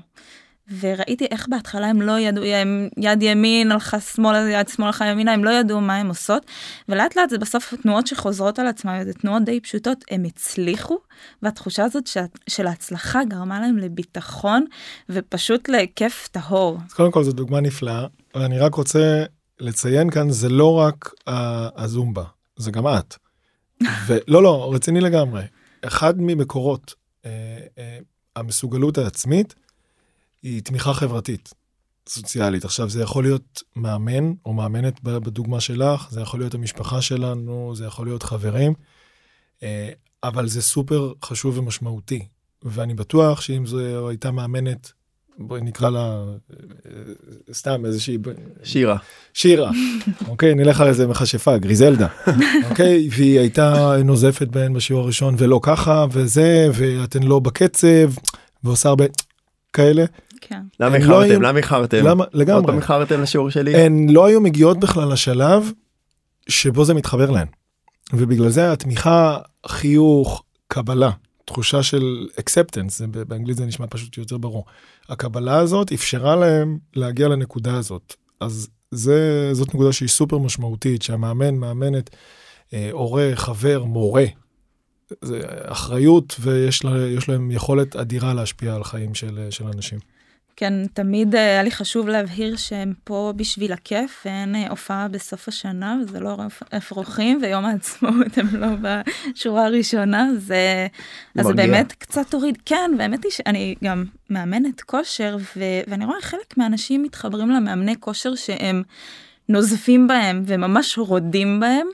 וראיתי איך בהתחלה הם לא ידעו, הם יד ימין הלכה שמאלה, יד שמאל הלכה ימינה, הם לא ידעו מה הם עושות, ולאט לאט זה בסוף תנועות שחוזרות על עצמם, זה תנועות די פשוטות, הם הצליחו, והתחושה הזאת של, של ההצלחה גרמה להם לביטחון, ופשוט לכיף טהור. אז קודם כל זו דוגמה נפלאה, ואני רק רוצה לציין כאן, זה לא רק הזומבה, זה גם את. ולא, לא, רציני לגמרי. אחד ממקורות אה, אה, המסוגלות העצמית היא תמיכה חברתית, סוציאלית. עכשיו, זה יכול להיות מאמן או מאמנת בדוגמה שלך, זה יכול להיות המשפחה שלנו, זה יכול להיות חברים, אה, אבל זה סופר חשוב ומשמעותי. ואני בטוח שאם זו הייתה מאמנת, בואי נקרא לה אה, אה, סתם איזושהי שירה. שירה, אוקיי, נלך על איזה מכשפה, גריזלדה, אוקיי, והיא הייתה נוזפת בהן בשיעור הראשון ולא ככה וזה, ואתן לא בקצב, ועושה הרבה כאלה, כן. למה לא איחרתם? למה איחרתם? למה, עוד לגמרי, פעם איחרתם לשיעור שלי? הן לא היו מגיעות בכלל לשלב שבו זה מתחבר להן. ובגלל זה התמיכה, חיוך, קבלה, תחושה של acceptance, זה, באנגלית זה נשמע פשוט יותר ברור. הקבלה הזאת אפשרה להם להגיע לנקודה הזאת. אז זה, זאת נקודה שהיא סופר משמעותית, שהמאמן, מאמנת, אה, הורה, חבר, מורה, זה אחריות ויש לה, יש להם יכולת אדירה להשפיע על חיים של, של אנשים. כן, תמיד אה, היה לי חשוב להבהיר שהם פה בשביל הכיף, ואין אה, הופעה בסוף השנה, וזה לא אפרוחים, ויום העצמאות הם לא בשורה הראשונה, זה... אז זה. באמת קצת הוריד. כן, והאמת היא שאני גם מאמנת כושר, ו... ואני רואה חלק מהאנשים מתחברים למאמני כושר שהם נוזפים בהם וממש רודים בהם.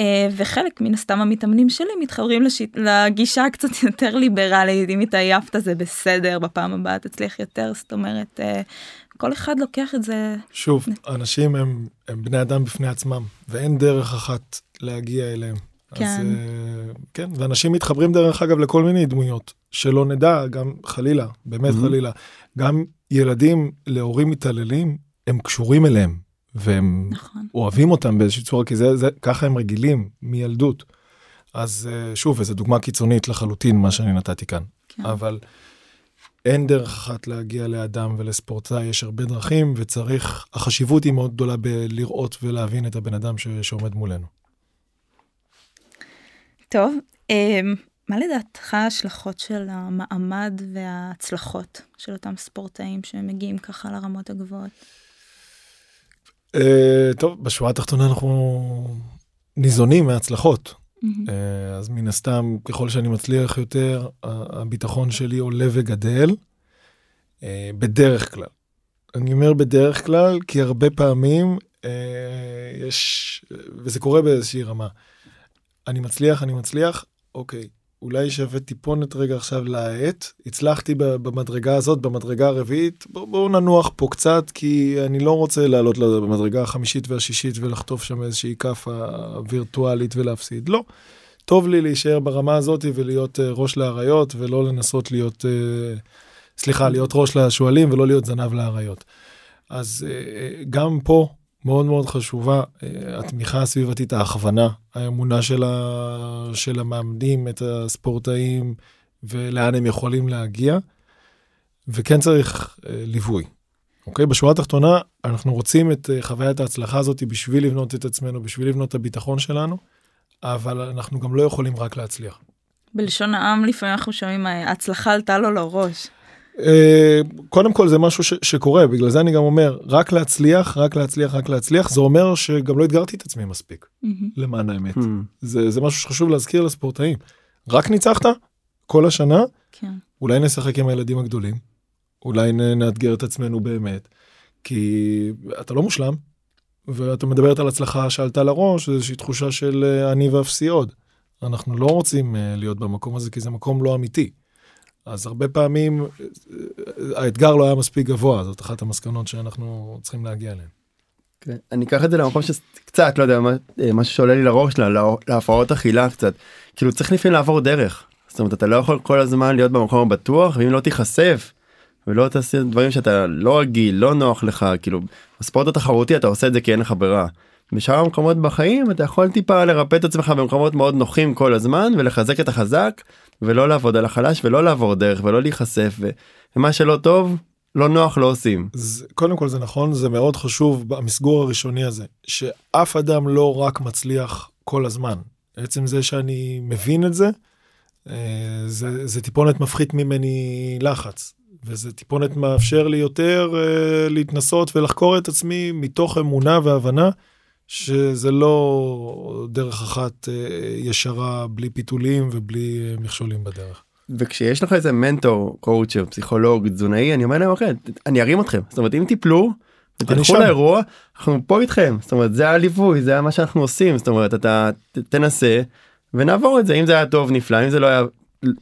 אה, וחלק מן הסתם המתאמנים שלי מתחברים לשיט, לגישה הקצת יותר ליברלית, אם התעייפת זה בסדר, בפעם הבאה תצליח יותר, זאת אומרת, אה, כל אחד לוקח את זה, שוב, אנשים הם, הם בני אדם בפני עצמם, ואין דרך אחת להגיע אליהם. כן. אז אה, כן, ואנשים מתחברים דרך אגב לכל מיני דמויות, שלא נדע, גם חלילה, באמת Mhm. חלילה, גם ילדים להורים מתעללים, הם קשורים אליהם, והם נכון, אוהבים אותם באיזושהי צורה, כי זה, זה, ככה הם רגילים מילדות. אז אה, שוב, וזו דוגמה קיצונית לחלוטין, מה שאני נתתי כאן. כן. אבל אין דרך אחת להגיע לאדם ולספורטאי, יש הרבה דרכים, וצריך, החשיבות היא מאוד גדולה בלראות ולהבין את הבן אדם ש, שעומד מולנו. טוב, אה, מה לדעתך ההשלכות של המעמד וההצלחות של אותם ספורטאים שמגיעים ככה לרמות הגבוהות? אה, טוב, בשורה התחתונה אנחנו ניזונים מהצלחות. מהמם. אה, אז מן הסתם, ככל שאני מצליח יותר, הביטחון שלי עולה וגדל, אה, בדרך כלל. אני אומר בדרך כלל, כי הרבה פעמים אה, יש, וזה קורה באיזושהי רמה. אני מצליח, אני מצליח, אוקיי, אולי שווה טיפונת רגע עכשיו להאט, הצלחתי במדרגה הזאת, במדרגה הרביעית, בואו בוא ננוח פה קצת, כי אני לא רוצה לעלות למדרגה החמישית והשישית ולחטוף שם איזושהי כאפה וירטואלית ולהפסיד. לא. טוב לי להישאר ברמה הזאת ולהיות אה, ראש לאריות ולא לנסות להיות, אה, סליחה, להיות ראש לשועלים ולא להיות זנב לאריות. אז אה, גם פה מאוד מאוד חשובה אה, התמיכה הסביבתית, ההכוונה, האמונה של, ה, של המאמנים, את הספורטאים ולאן הם יכולים להגיע, וכן צריך אה, ליווי. אוקיי? בשורה התחתונה, אנחנו רוצים את אה, חוויית ההצלחה הזאת בשביל לבנות את עצמנו, בשביל לבנות את הביטחון שלנו, אבל אנחנו גם לא יכולים רק להצליח. בלשון העם לפעמים אנחנו שומעים ההצלחה עלתה לו לראש. אה, קודם כל זה משהו ש, שקורה בגלל זה אני גם אומר רק להצליח רק להצליח רק להצליח זה אומר שגם לא אתגרתי את עצמי מספיק מהמם. למען האמת Hmm. זה זה משהו שחשוב להזכיר לספורטאים רק ניצחת כל השנה כן. אולי נשחק עם הילדים הגדולים אולי נ- נאתגר את עצמנו באמת כי אתה לא מושלם ואתה מדברת על הצלחה שעלתה לראש איזושהי תחושה של אה, אני ואפסי עוד. אנחנו לא רוצים אה, להיות במקום הזה כי זה מקום לא אמיתי. אז הרבה פעמים אה, אה, האתגר לא היה מספיק גבוה זאת אחת המסקנות שאנחנו צריכים להגיע אליהן. כן. אני אקח את זה למקום שקצת לא יודע מה אה, משהו שעולה לי לראש לה- להפרעות אכילה קצת כאילו צריך לפעמים לעבור דרך זאת אומרת אתה לא יכול כל הזמן להיות במקום הבטוח ואם לא תיחשף ולא תעשה דברים שאתה לא רגיל לא נוח לך כאילו בספורט התחרותי אתה עושה את זה כי אין לך ברירה. בשאר המקומות בחיים אתה יכול טיפה לרפא את עצמך במקומות מאוד נוחים כל הזמן ולחזק את החזק ולא לעבוד על החלש ולא לעבור דרך ולא להיחשף ו- ומה שלא טוב לא נוח לא עושים. אז קודם כל זה נכון זה מאוד חשוב במסגור הראשוני הזה שאף אדם לא רק מצליח כל הזמן עצם זה שאני מבין את זה אה, זה, זה טיפונת מפחית ממני לחץ וזה טיפונת מאפשר לי יותר אה, להתנסות ולחקור את עצמי מתוך אמונה והבנה שזה לא דרך אחת אה, ישרה בלי פיתולים ובלי אה, מכשולים בדרך. וכשיש לך איזה מנטור קואוצ'ר פסיכולוג תזונאי אני אומר להם אוקיי אני ארים אתכם. זאת אומרת אם תיפלו שם. לאירוע אנחנו פה איתכם. זאת אומרת זה הליווי זה מה שאנחנו עושים. זאת אומרת אתה תנסה ונעבור את זה. אם זה היה טוב נפלא. אם זה לא היה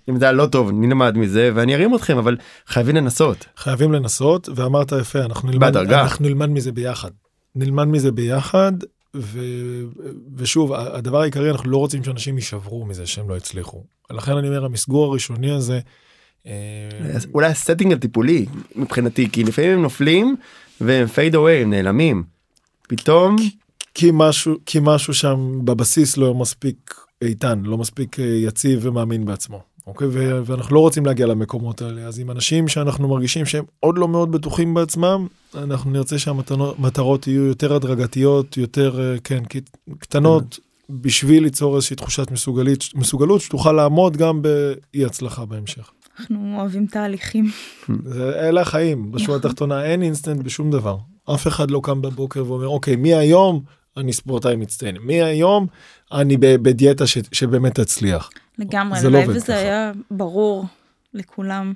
אם זה היה לא טוב נלמד מזה ואני ארים אתכם אבל חייבים לנסות. חייבים לנסות ואמרת יפה אנחנו נלמד. אנחנו נלמד מזה ביחד. נלמד מזה ביחד ו... ושוב הדבר העיקרי אנחנו לא רוצים שאנשים יישברו מזה שהם לא הצליחו לכן אני אומר המסגור הראשוני הזה. אה, אולי ה setting הטיפולי מבחינתי כי לפעמים הם נופלים והם fade away הם נעלמים. פתאום כי משהו כי משהו שם בבסיס לא מספיק איתן לא מספיק אה, יציב ומאמין בעצמו. אוקיי ו- ואנחנו לא רוצים להגיע למקומות האלה אז עם אנשים שאנחנו מרגישים שהם עוד לא מאוד בטוחים בעצמם אנחנו נרצה שהמטרות יהיו יותר הדרגתיות יותר אה, כן קט- קטנות בשביל ליצור איזושהי תחושת מסוגלית מסוגלות שתוכל לעמוד גם באי הצלחה בהמשך. אנחנו אוהבים תהליכים. אלה החיים בשורה התחתונה אין אינסטנט בשום דבר אף אחד לא קם בבוקר ואומר אוקיי מהיום אני ספורטאי מצטיין מהיום אני בדיאטה ש, שבאמת תצליח. לגמרי, זה לא עובד וזה ככה. היה ברור לכולם.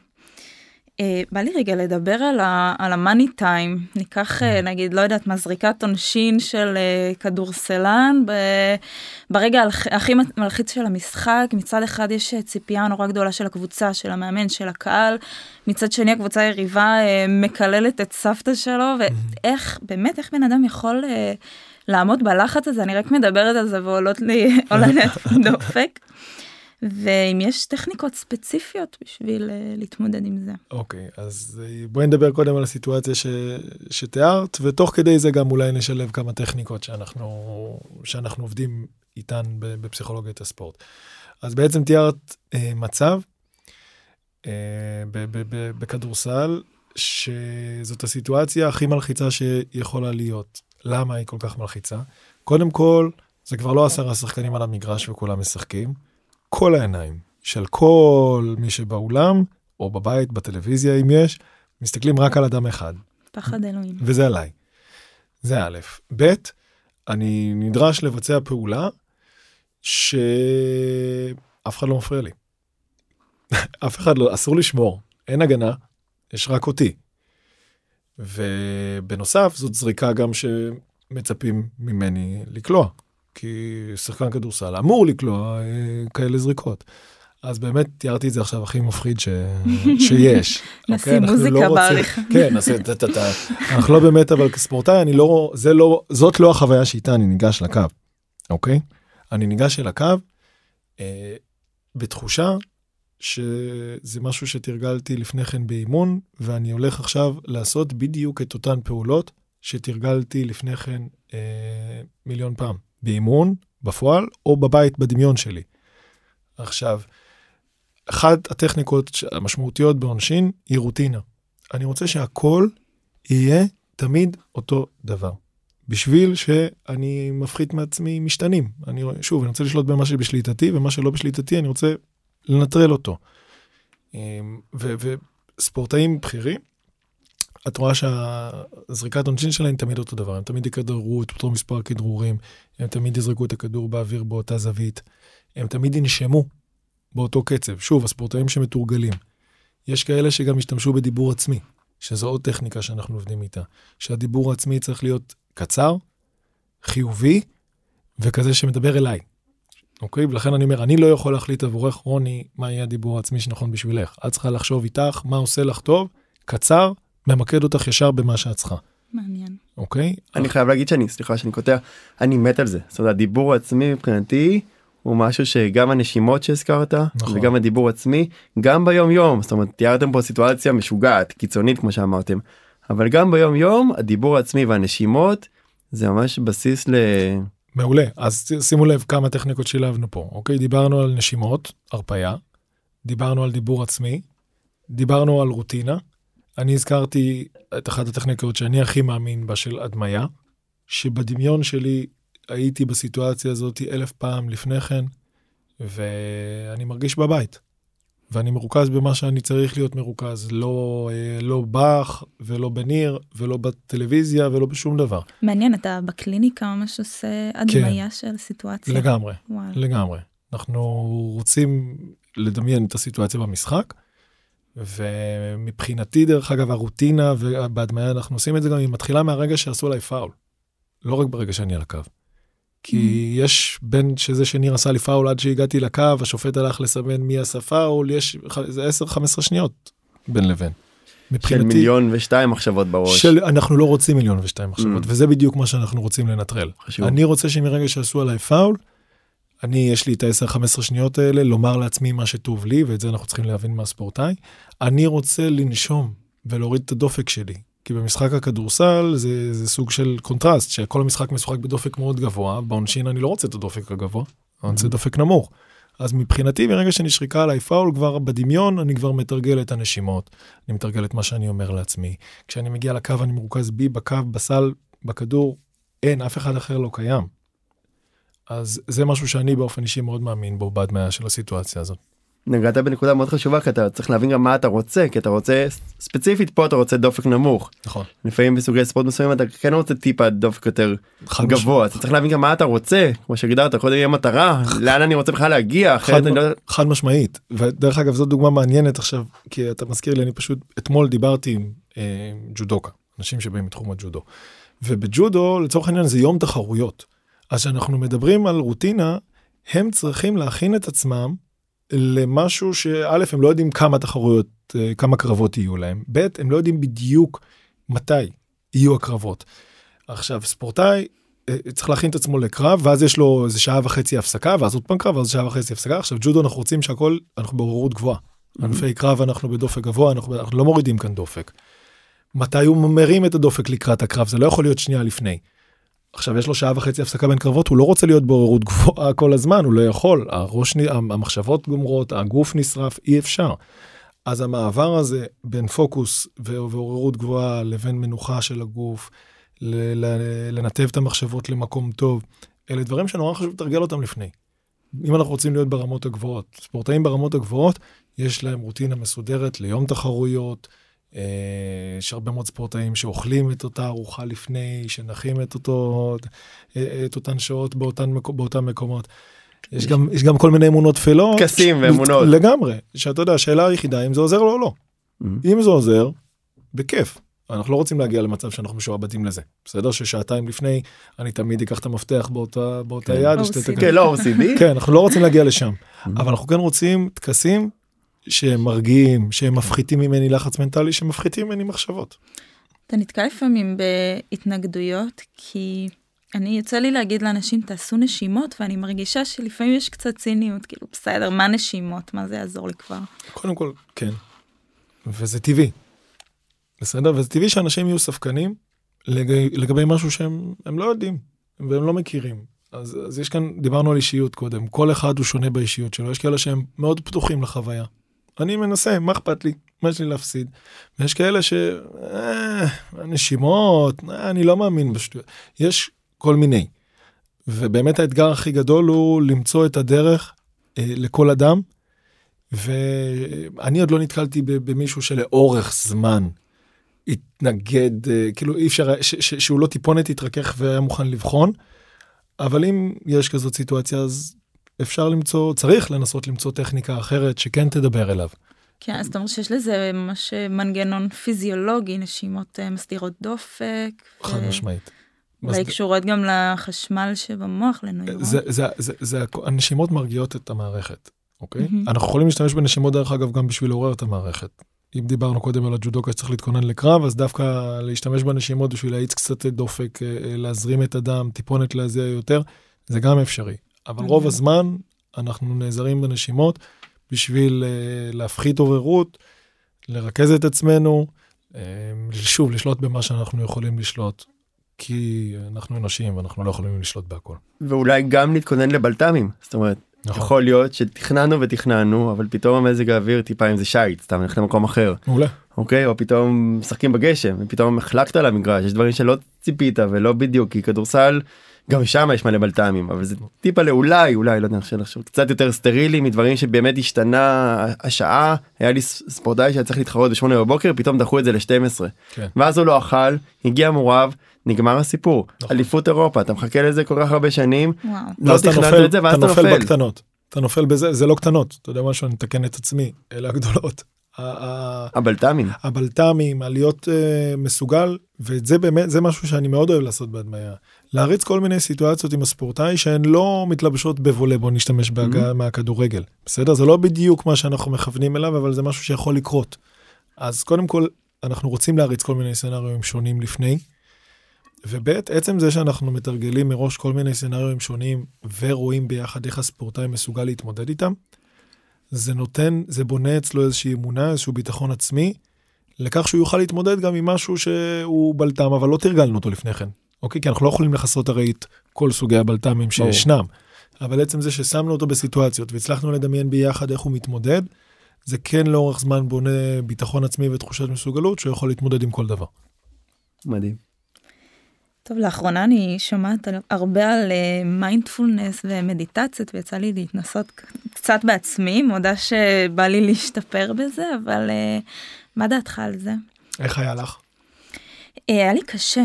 אה, בא לי רגע לדבר על, ה, על המאני טיים, ניקח אה, נגיד, לא יודעת, מזריקת עונשין של אה, כדורסלן, ב, ברגע הכ- הכי מלחיץ של המשחק, מצד אחד יש ציפייה נורא גדולה של הקבוצה, של המאמן, של הקהל, מצד שני הקבוצה היריבה אה, מקללת את סבתא שלו, ואיך, באמת, איך בן אדם יכול אה, לעמוד בלחץ הזה, אני רק מדברת על זה ועולות לי, עולה לי דופק. ואם יש טכניקות ספציפיות בשביל uh, להתמודד עם זה. אוקיי אז אה, בואי נדבר קודם על הסיטואציה ש, שתיארת ותוך כדי זה גם אולי נשלב כמה טכניקות שאנחנו שאנחנו עובדים איתן בפסיכולוגיית הספורט. אז בעצם תיארת אה, מצב ב- בכדורסל שזאת הסיטואציה הכי מלחיצה שיכולה להיות. למה היא כל כך מלחיצה? קודם כל זה כבר לא עשרה שחקנים על המגרש וכולם משחקים. כל העיניים של כל מי שבאולם או בבית בטלוויזיה אם יש מסתכלים רק על אדם אחד פחד אלוהים. וזה עליי. זה א', ב', אני נדרש לבצע פעולה שאף אחד לא מפריע לי. אף אחד לא, אסור לשמור, אין הגנה, יש רק אותי. ובנוסף זאת זריקה גם שמצפים ממני לקלוע, כי שחקן כדורסל אמור לקלוע אה, כאלה זריקות. אז באמת תיארתי את זה עכשיו הכי מפחיד ש... שיש. נשים אוקיי? מוזיקה לא רוצים- בעריכה. כן, נעשה טה טה. אנחנו לא באמת, אבל כספורטאי, אני לא, זה לא, זאת לא החוויה שאיתה אני ניגש לקו, אוקיי? אני ניגש אל הקו אה, בתחושה שזה משהו שתרגלתי לפני כן באימון, ואני הולך עכשיו לעשות בדיוק את אותן פעולות שתרגלתי לפני כן אה, מיליון פעם, באימון, בפועל, או בבית בדמיון שלי. עכשיו, אחת הטכניקות המשמעותיות בעונשין היא רוטינה. אני רוצה שהכל יהיה תמיד אותו דבר. בשביל שאני מפחית מעצמי משתנים. אני, שוב, אני רוצה לשלוט במה שבשליטתי, ומה שלא בשליטתי אני רוצה לנטרל אותו. אמ, ו- ספורטאים בכירים, את רואה שהזריקת עונשין שלהם תמיד אותו דבר, הם תמיד יכדרו את אותו מספר כדרורים, הם תמיד יזרקו את הכדור באוויר באותה זווית, הם תמיד ינשמו באותו קצב. שוב, הספורטאים שמתורגלים. יש כאלה שגם השתמשו בדיבור עצמי, שזו עוד טכניקה שאנחנו עובדים איתה, שהדיבור העצמי צריך להיות קצר, חיובי, וכזה שמדבר אליי. אוקיי? ולכן אני אומר, אני לא יכול להחליט עבורך, רוני, מה יהיה הדיבור העצמי שנכון בשבילך. את צריכה לחשוב איתך מה עושה לך טוב, קצר, ממקד אותך ישר במה שאת צריכה. מעניין. אוקיי? אני חייב להגיד שאני סליחה שאני קוטע אני מת על זה זאת אומרת הדיבור העצמי מבחינתי הוא משהו שגם הנשימות שהזכרת נכון. וגם הדיבור עצמי גם ביום יום זאת אומרת תיארתם פה סיטואציה משוגעת קיצונית כמו שאמרתם אבל גם ביום יום הדיבור העצמי והנשימות זה ממש בסיס ל... מעולה. אז שימו לב כמה טכניקות שילבנו פה, אוקיי? דיברנו על נשימות, הרפייה, דיברנו על דיבור עצמי, דיברנו על רוטינה. אני הזכרתי את אחת הטכניקות שאני הכי מאמין בה של הדמיה, שבדמיון שלי הייתי בסיטואציה הזאת אלף פעם לפני כן, ואני מרגיש בבית. ואני מרוכז במה שאני צריך להיות מרוכז, לא, אה, לא באך ולא בניר ולא בטלוויזיה ולא בשום דבר. מעניין, אתה בקליניקה ממש עושה הדמיה של סיטואציה. לגמרי. וואו. לגמרי. אנחנו רוצים לדמיין את הסיטואציה במשחק, ומבחינתי, דרך אגב, הרוטינה ובהדמיה אנחנו עושים את זה גם, היא מתחילה מהרגע שעשו עליי פאול. לא רק ברגע שאני על הקו. כי יש בין שזה שניר עשה לי פאול עד שהגעתי לקו, השופט הלך לסמן מי עשה פאול, יש איזה 10-15 שניות בין לבין. של מיליון ושתיים מחשבות בראש. של אנחנו לא רוצים מיליון ושתיים מחשבות, Mm. וזה בדיוק מה שאנחנו רוצים לנטרל. חשוב. אני רוצה שמרגע שעשו עליי פאול, אני, יש לי את ה-10-15 שניות האלה, לומר לעצמי מה שטוב לי, ואת זה אנחנו צריכים להבין מהספורטאי. אני רוצה לנשום ולהוריד את הדופק שלי. כי במשחק הכדורסל זה, זה סוג של קונטרסט, שכל המשחק משוחק בדופק מאוד גבוה, בעונשין אני לא רוצה את הדופק הגבוה, אני רוצה דופק נמוך. אז מבחינתי, מרגע שנשרקה עליי פאול, כבר בדמיון אני כבר מתרגל את הנשימות, אני מתרגל את מה שאני אומר לעצמי. כשאני מגיע לקו אני מרוכז בי, בקו, בסל, בכדור, אין, אף אחד אחר לא קיים. אז זה משהו שאני באופן אישי מאוד מאמין בו בהדמיה של הסיטואציה הזאת. נגעת בנקודה מאוד חשובה כי אתה צריך להבין גם מה אתה רוצה כי אתה רוצה ספציפית פה אתה רוצה דופק נמוך. נכון. לפעמים בסוגי ספורט מסוימים אתה כן רוצה טיפה דופק יותר גבוה. אתה צריך להבין גם מה אתה רוצה. כמו שהגדרת קודם יהיה מטרה. לאן אני רוצה בכלל להגיע? אחרת חד, אני לא חד משמעית. ודרך אגב זו דוגמה מעניינת עכשיו כי אתה מזכיר לי אני פשוט אתמול דיברתי עם אה, ג'ודוקה אנשים שבאים מתחום הג'ודו. ובג'ודו לצורך העניין זה יום תחרויות אז כשאנחנו מדברים על רוטינה הם צריכים להכין את עצמם למשהו שא' הם לא יודעים כמה תחרויות אה, כמה קרבות יהיו להם ב' הם לא יודעים בדיוק מתי יהיו הקרבות. עכשיו ספורטאי אה, צריך להכין את עצמו לקרב ואז יש לו איזה שעה וחצי הפסקה ואז עוד פעם קרב ואז שעה וחצי הפסקה עכשיו ג'ודו אנחנו רוצים שהכל אנחנו בעוררות גבוהה. ענפי קרב אנחנו בדופק גבוה אנחנו, אנחנו לא מורידים כאן דופק. מתי הוא מרים את הדופק לקראת הקרב זה לא יכול להיות שנייה לפני. עכשיו יש לו שעה וחצי הפסקה בין קרבות הוא לא רוצה להיות בעוררות גבוהה כל הזמן הוא לא יכול הראש המחשבות גומרות הגוף נשרף אי אפשר. אז המעבר הזה בין פוקוס ועוררות גבוהה לבין מנוחה של הגוף לנתב את המחשבות למקום טוב אלה דברים שנורא חשוב לתרגל אותם לפני. אם אנחנו רוצים להיות ברמות הגבוהות ספורטאים ברמות הגבוהות יש להם רוטינה מסודרת ליום תחרויות. אה, יש הרבה מאוד ספורטאים שאוכלים את אותה ארוחה לפני, שנחים את, אותו, את אותן שעות באותן, באותם מקומות. יש גם, יש גם כל מיני אמונות טפלות. טקסים ש- ואמונות. לגמרי. שאתה יודע, השאלה היחידה אם זה עוזר לו או לא. Mhm. אם זה עוזר, בכיף. אנחנו לא רוצים להגיע למצב שאנחנו משועבדים לזה. בסדר? ששעתיים לפני אני תמיד אקח את המפתח באותה, באותה כן. יד. ושתי- כן לא OCD כן, אנחנו לא רוצים להגיע לשם. Mhm. אבל אנחנו כן רוצים טקסים שהם מרגיעים, שהם מפחיתים ממני לחץ מנטלי, שמפחיתים ממני מחשבות. אתה נתקל לפעמים בהתנגדויות כי אני יוצא לי להגיד לאנשים תעשו נשימות ואני מרגישה שלפעמים יש קצת ציניות כאילו בסדר מה נשימות מה זה יעזור לי כבר. קודם כל, כן. וזה טבעי. בסדר? וזה טבעי שאנשים יהיו ספקנים לגבי, לגבי משהו שהם הם לא יודעים והם לא מכירים. אז, אז יש כאן, דיברנו על אישיות קודם, כל אחד הוא שונה באישיות שלו, יש כאלה שהם מאוד פתוחים לחוויה. אני מנסה, מה אכפת לי? מה יש לי להפסיד? ויש כאלה ש... אה, נשימות, אה, אני לא מאמין בשטויות. יש כל מיני. ובאמת האתגר הכי גדול הוא למצוא את הדרך אה, לכל אדם ואני עוד לא נתקלתי במישהו שלאורך זמן התנגד, אה, כאילו אי אפשר, ש, ש, שהוא לא טיפונת התרכך והיה מוכן לבחון, אבל אם יש כזאת סיטואציה אז אפשר למצוא, צריך לנסות למצוא טכניקה אחרת שכן תדבר אליו. כן, אז אתה אומר שיש לזה ממש מנגנון פיזיולוגי, נשימות אה, מסדירות דופק. חד ו... משמעית. אולי קשורות גם לחשמל שבמוח, לנוירון. זה, זה, זה, זה, הנשימות מרגיעות את המערכת, אוקיי? Mm-hmm. אנחנו יכולים להשתמש בנשימות, דרך אגב, גם בשביל לעורר את המערכת. אם דיברנו קודם על הג'ודוקה שצריך להתכונן לקרב, אז דווקא להשתמש בנשימות בשביל להאיץ קצת דופק, אה, אה, להזרים את הדם, טיפונת להזיע יותר, זה גם אפשרי. אבל רוב הזמן אנחנו נעזרים בנשימות בשביל uh, להפחית עוררות, לרכז את עצמנו, uh, שוב, לשלוט במה שאנחנו יכולים לשלוט. כי אנחנו אנושיים ואנחנו לא יכולים לשלוט בהכל. ואולי גם להתכונן לבלת"מים, זאת אומרת, נכון. יכול להיות שתכננו ותכננו אבל פתאום המזג האוויר טיפה אם זה שייט סתם נלך למקום אחר. מעולה. אוקיי או פתאום משחקים בגשם ופתאום החלקת על המגרש יש דברים שלא ציפית ולא בדיוק כי כדורסל גם שם יש מלא בלת"מים אבל זה טיפה לאולי אולי לא יודע עכשיו קצת יותר סטרילי מדברים שבאמת השתנה השעה. היה לי ספורטאי שהיה צריך להתחרות ב-8 בבוקר פתאום דחו את זה ל-12 כן. ואז הוא לא אכל הגיע מורב נגמר הסיפור. נכון. אליפות אירופה אתה מחכה לזה כל כך הרבה שנים לא תכננת את זה ואז אתה נופל בקטנות. אתה נופל בזה זה לא קטנות. אתה יודע משהו אני מתקן את עצמי אלה הגדולות. הבלת"מים. הבלת"מים להיות uh, מסוגל ואת זה באמת זה משהו שאני מאוד אוהב לעשות בהדמיה להריץ כל מיני סיטואציות עם הספורטאי שהן לא מתלבשות בבולה בוא נשתמש mm-hmm. מהכדורגל בסדר זה לא בדיוק מה שאנחנו מכוונים אליו אבל זה משהו שיכול לקרות. אז קודם כל אנחנו רוצים להריץ כל מיני סצנריונים שונים לפני. וב' עצם זה שאנחנו מתרגלים מראש כל מיני סצנריונים שונים ורואים ביחד איך הספורטאי מסוגל להתמודד איתם, זה נותן, זה בונה אצלו איזושהי אמונה, איזשהו ביטחון עצמי, לכך שהוא יוכל להתמודד גם עם משהו שהוא בלטם, אבל לא תרגלנו אותו לפני כן. אוקיי? כי אנחנו לא יכולים לכסות הרי את כל סוגי הבלטמים שישנם. אבל עצם זה ששמנו אותו בסיטואציות והצלחנו לדמיין ביחד איך הוא מתמודד, זה כן לאורך זמן בונה ביטחון עצמי ותחושת מסוגלות שהוא יכול להתמודד עם כל דבר. מדהים. טוב, לאחרונה אני שומעת הרבה על מיינדפולנס uh, ומדיטציות, ויצא לי להתנסות קצת בעצמי, מודה שבא לי להשתפר בזה, אבל uh, מה דעתך על זה? איך היה לך? Uh, היה לי קשה.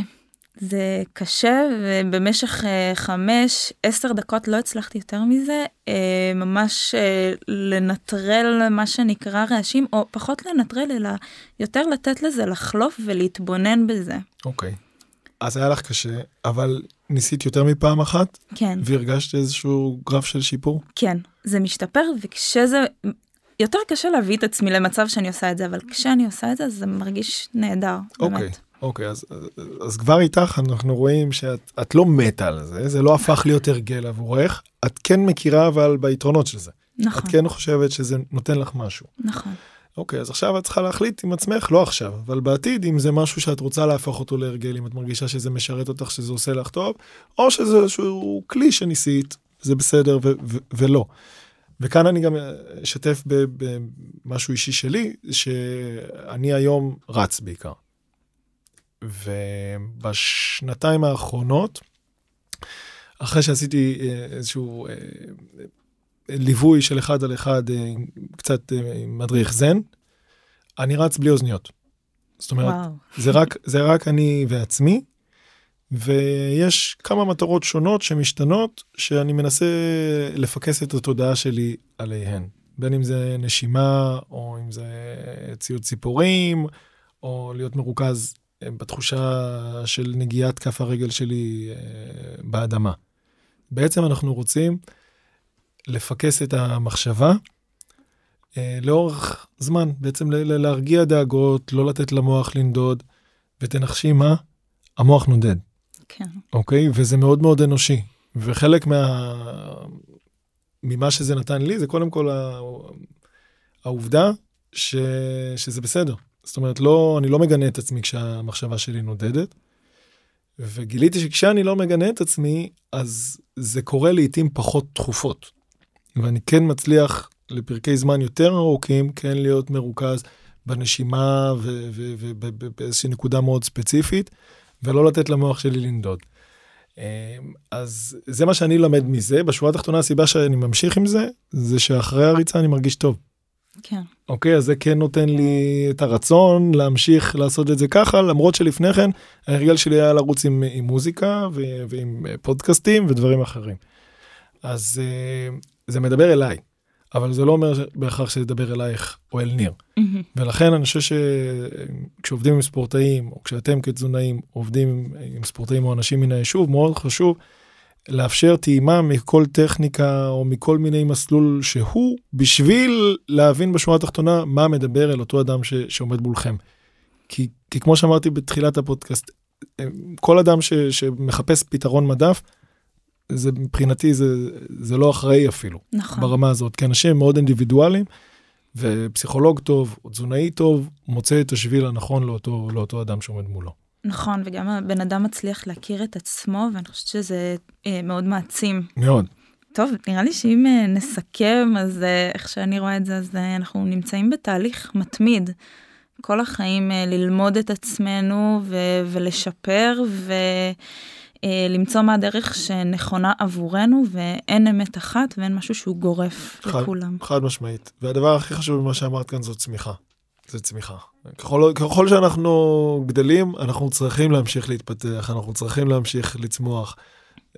זה קשה, ובמשך uh, חמש, עשר דקות לא הצלחתי יותר מזה, uh, ממש uh, לנטרל מה שנקרא רעשים, או פחות לנטרל, אלא יותר לתת לזה לחלוף ולהתבונן בזה. אוקיי. Okay. אז היה לך קשה, אבל ניסית יותר מפעם אחת? כן. והרגשת איזשהו גרף של שיפור? כן, זה משתפר, וכשזה... יותר קשה להביא את עצמי למצב שאני עושה את זה, אבל כשאני עושה את זה, זה מרגיש נהדר, אוקיי, באמת. אוקיי, אז, אז כבר איתך אנחנו רואים שאת לא מתה על זה, זה לא הפך להיות הרגל עבורך, את כן מכירה אבל ביתרונות של זה. נכון. את כן חושבת שזה נותן לך משהו. נכון. אוקיי, אז עכשיו את צריכה להחליט עם עצמך, לא עכשיו, אבל בעתיד, אם זה משהו שאת רוצה להפוך אותו להרגל, אם את מרגישה שזה משרת אותך, שזה עושה לך טוב, או שזה איזשהו כלי שניסית, זה בסדר ו- ו- ולא. וכאן אני גם אשתף במשהו אישי שלי, שאני היום רץ בעיקר. ובשנתיים האחרונות, אחרי שעשיתי אה, איזשהו אה, ליווי של אחד על אחד, אה, קצת מדריך זן, אני רץ בלי אוזניות. זאת אומרת, זה רק, זה רק אני ועצמי, ויש כמה מטרות שונות שמשתנות, שאני מנסה לפקס את התודעה שלי עליהן. בין אם זה נשימה, או אם זה ציוד ציפורים, או להיות מרוכז בתחושה של נגיעת כף הרגל שלי באדמה. בעצם אנחנו רוצים לפקס את המחשבה אה, לאורך זמן, בעצם להרגיע דאגות, לא לתת למוח לנדוד, ותנחשי מה? המוח נודד. כן. אוקיי? וזה מאוד מאוד אנושי. וחלק מה... ממה שזה נתן לי זה קודם כל העובדה ש... שזה בסדר. זאת אומרת, לא, אני לא מגנה את עצמי כשהמחשבה שלי נודדת. וגיליתי שכשאני לא מגנה את עצמי, אז זה קורה לעיתים פחות תכופות. ואני כן מצליח לפרקי זמן יותר ארוכים כן להיות מרוכז בנשימה ובאיזושהי נקודה מאוד ספציפית, ולא לתת למוח שלי לנדוד. אמ, אז זה מה שאני לומד מזה. בשורה התחתונה הסיבה שאני ממשיך עם זה, זה שאחרי הריצה אני מרגיש טוב. כן. אוקיי, אז זה כן נותן לי את הרצון להמשיך לעשות את זה ככה, למרות שלפני כן ההרגל שלי היה לרוץ עם, עם מוזיקה ו, ועם אה, פודקאסטים ודברים אחרים. אז אה, זה מדבר אליי, אבל זה לא אומר בהכרח שזה ידבר אלייך או אל ניר. מהמם. ולכן אני חושב שכשעובדים עם ספורטאים, או כשאתם כתזונאים עובדים עם ספורטאים או אנשים מן היישוב, מאוד חשוב לאפשר טעימה מכל טכניקה או מכל מיני מסלול שהוא, בשביל להבין בשורה התחתונה מה מדבר אל אותו אדם ש, שעומד מולכם. כי, כי כמו שאמרתי בתחילת הפודקאסט, כל אדם ש, שמחפש פתרון מדף, זה מבחינתי זה, זה לא אחראי אפילו. נכון. ברמה הזאת, כי אנשים מאוד אינדיבידואליים, ופסיכולוג טוב או תזונאי טוב מוצא את השביל הנכון לאותו, לאותו אדם שעומד מולו. נכון, וגם הבן אדם מצליח להכיר את עצמו, ואני חושבת שזה אה, מאוד מעצים. מאוד. טוב, נראה לי שאם אה, נסכם, אז אה, איך שאני רואה את זה, אז אה, אנחנו נמצאים בתהליך מתמיד. כל החיים אה, ללמוד את עצמנו ו- ולשפר ולמצוא מה הדרך שנכונה עבורנו, ואין אמת אחת ואין משהו שהוא גורף חד- לכולם. חד משמעית. והדבר הכי חשוב ממה שאמרת כאן זאת צמיחה. זה צמיחה. ככל, ככל שאנחנו גדלים, אנחנו צריכים להמשיך להתפתח, אנחנו צריכים להמשיך לצמוח.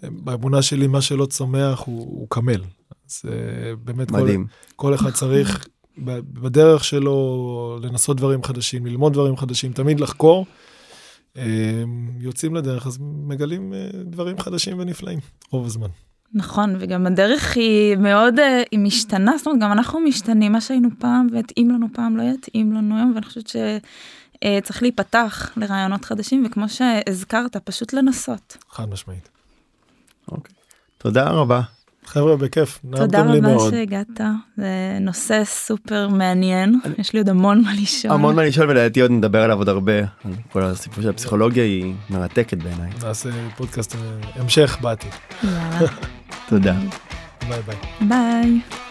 באמונה שלי, מה שלא צומח הוא, הוא קמל. אז אה, באמת כל, מדהים. כל אחד צריך בדרך שלו לנסות דברים חדשים, ללמוד דברים חדשים, תמיד לחקור. אה, יוצאים לדרך, אז מגלים אה, דברים חדשים ונפלאים רוב הזמן. נכון, וגם הדרך היא מאוד, אה, היא משתנה, זאת אומרת, גם אנחנו משתנים, מה שהיינו פעם והתאים לנו פעם לא יתאים לנו היום, ואני חושבת שצריך להיפתח לרעיונות חדשים, וכמו שהזכרת, פשוט לנסות. חד משמעית. אוקיי. תודה רבה. חבר'ה, בכיף. תודה נעמתם לי רבה מאוד. שהגעת, זה נושא סופר מעניין, יש לי עוד המון מה לשאול. המון מה לשאול ולדעתי עוד נדבר עליו עוד הרבה. כל הסיפור של הפסיכולוגיה היא מרתקת בעיניי. נעשה פודקאסט אה, המשך בעתיד. יאללה, תודה. ביי ביי. ביי.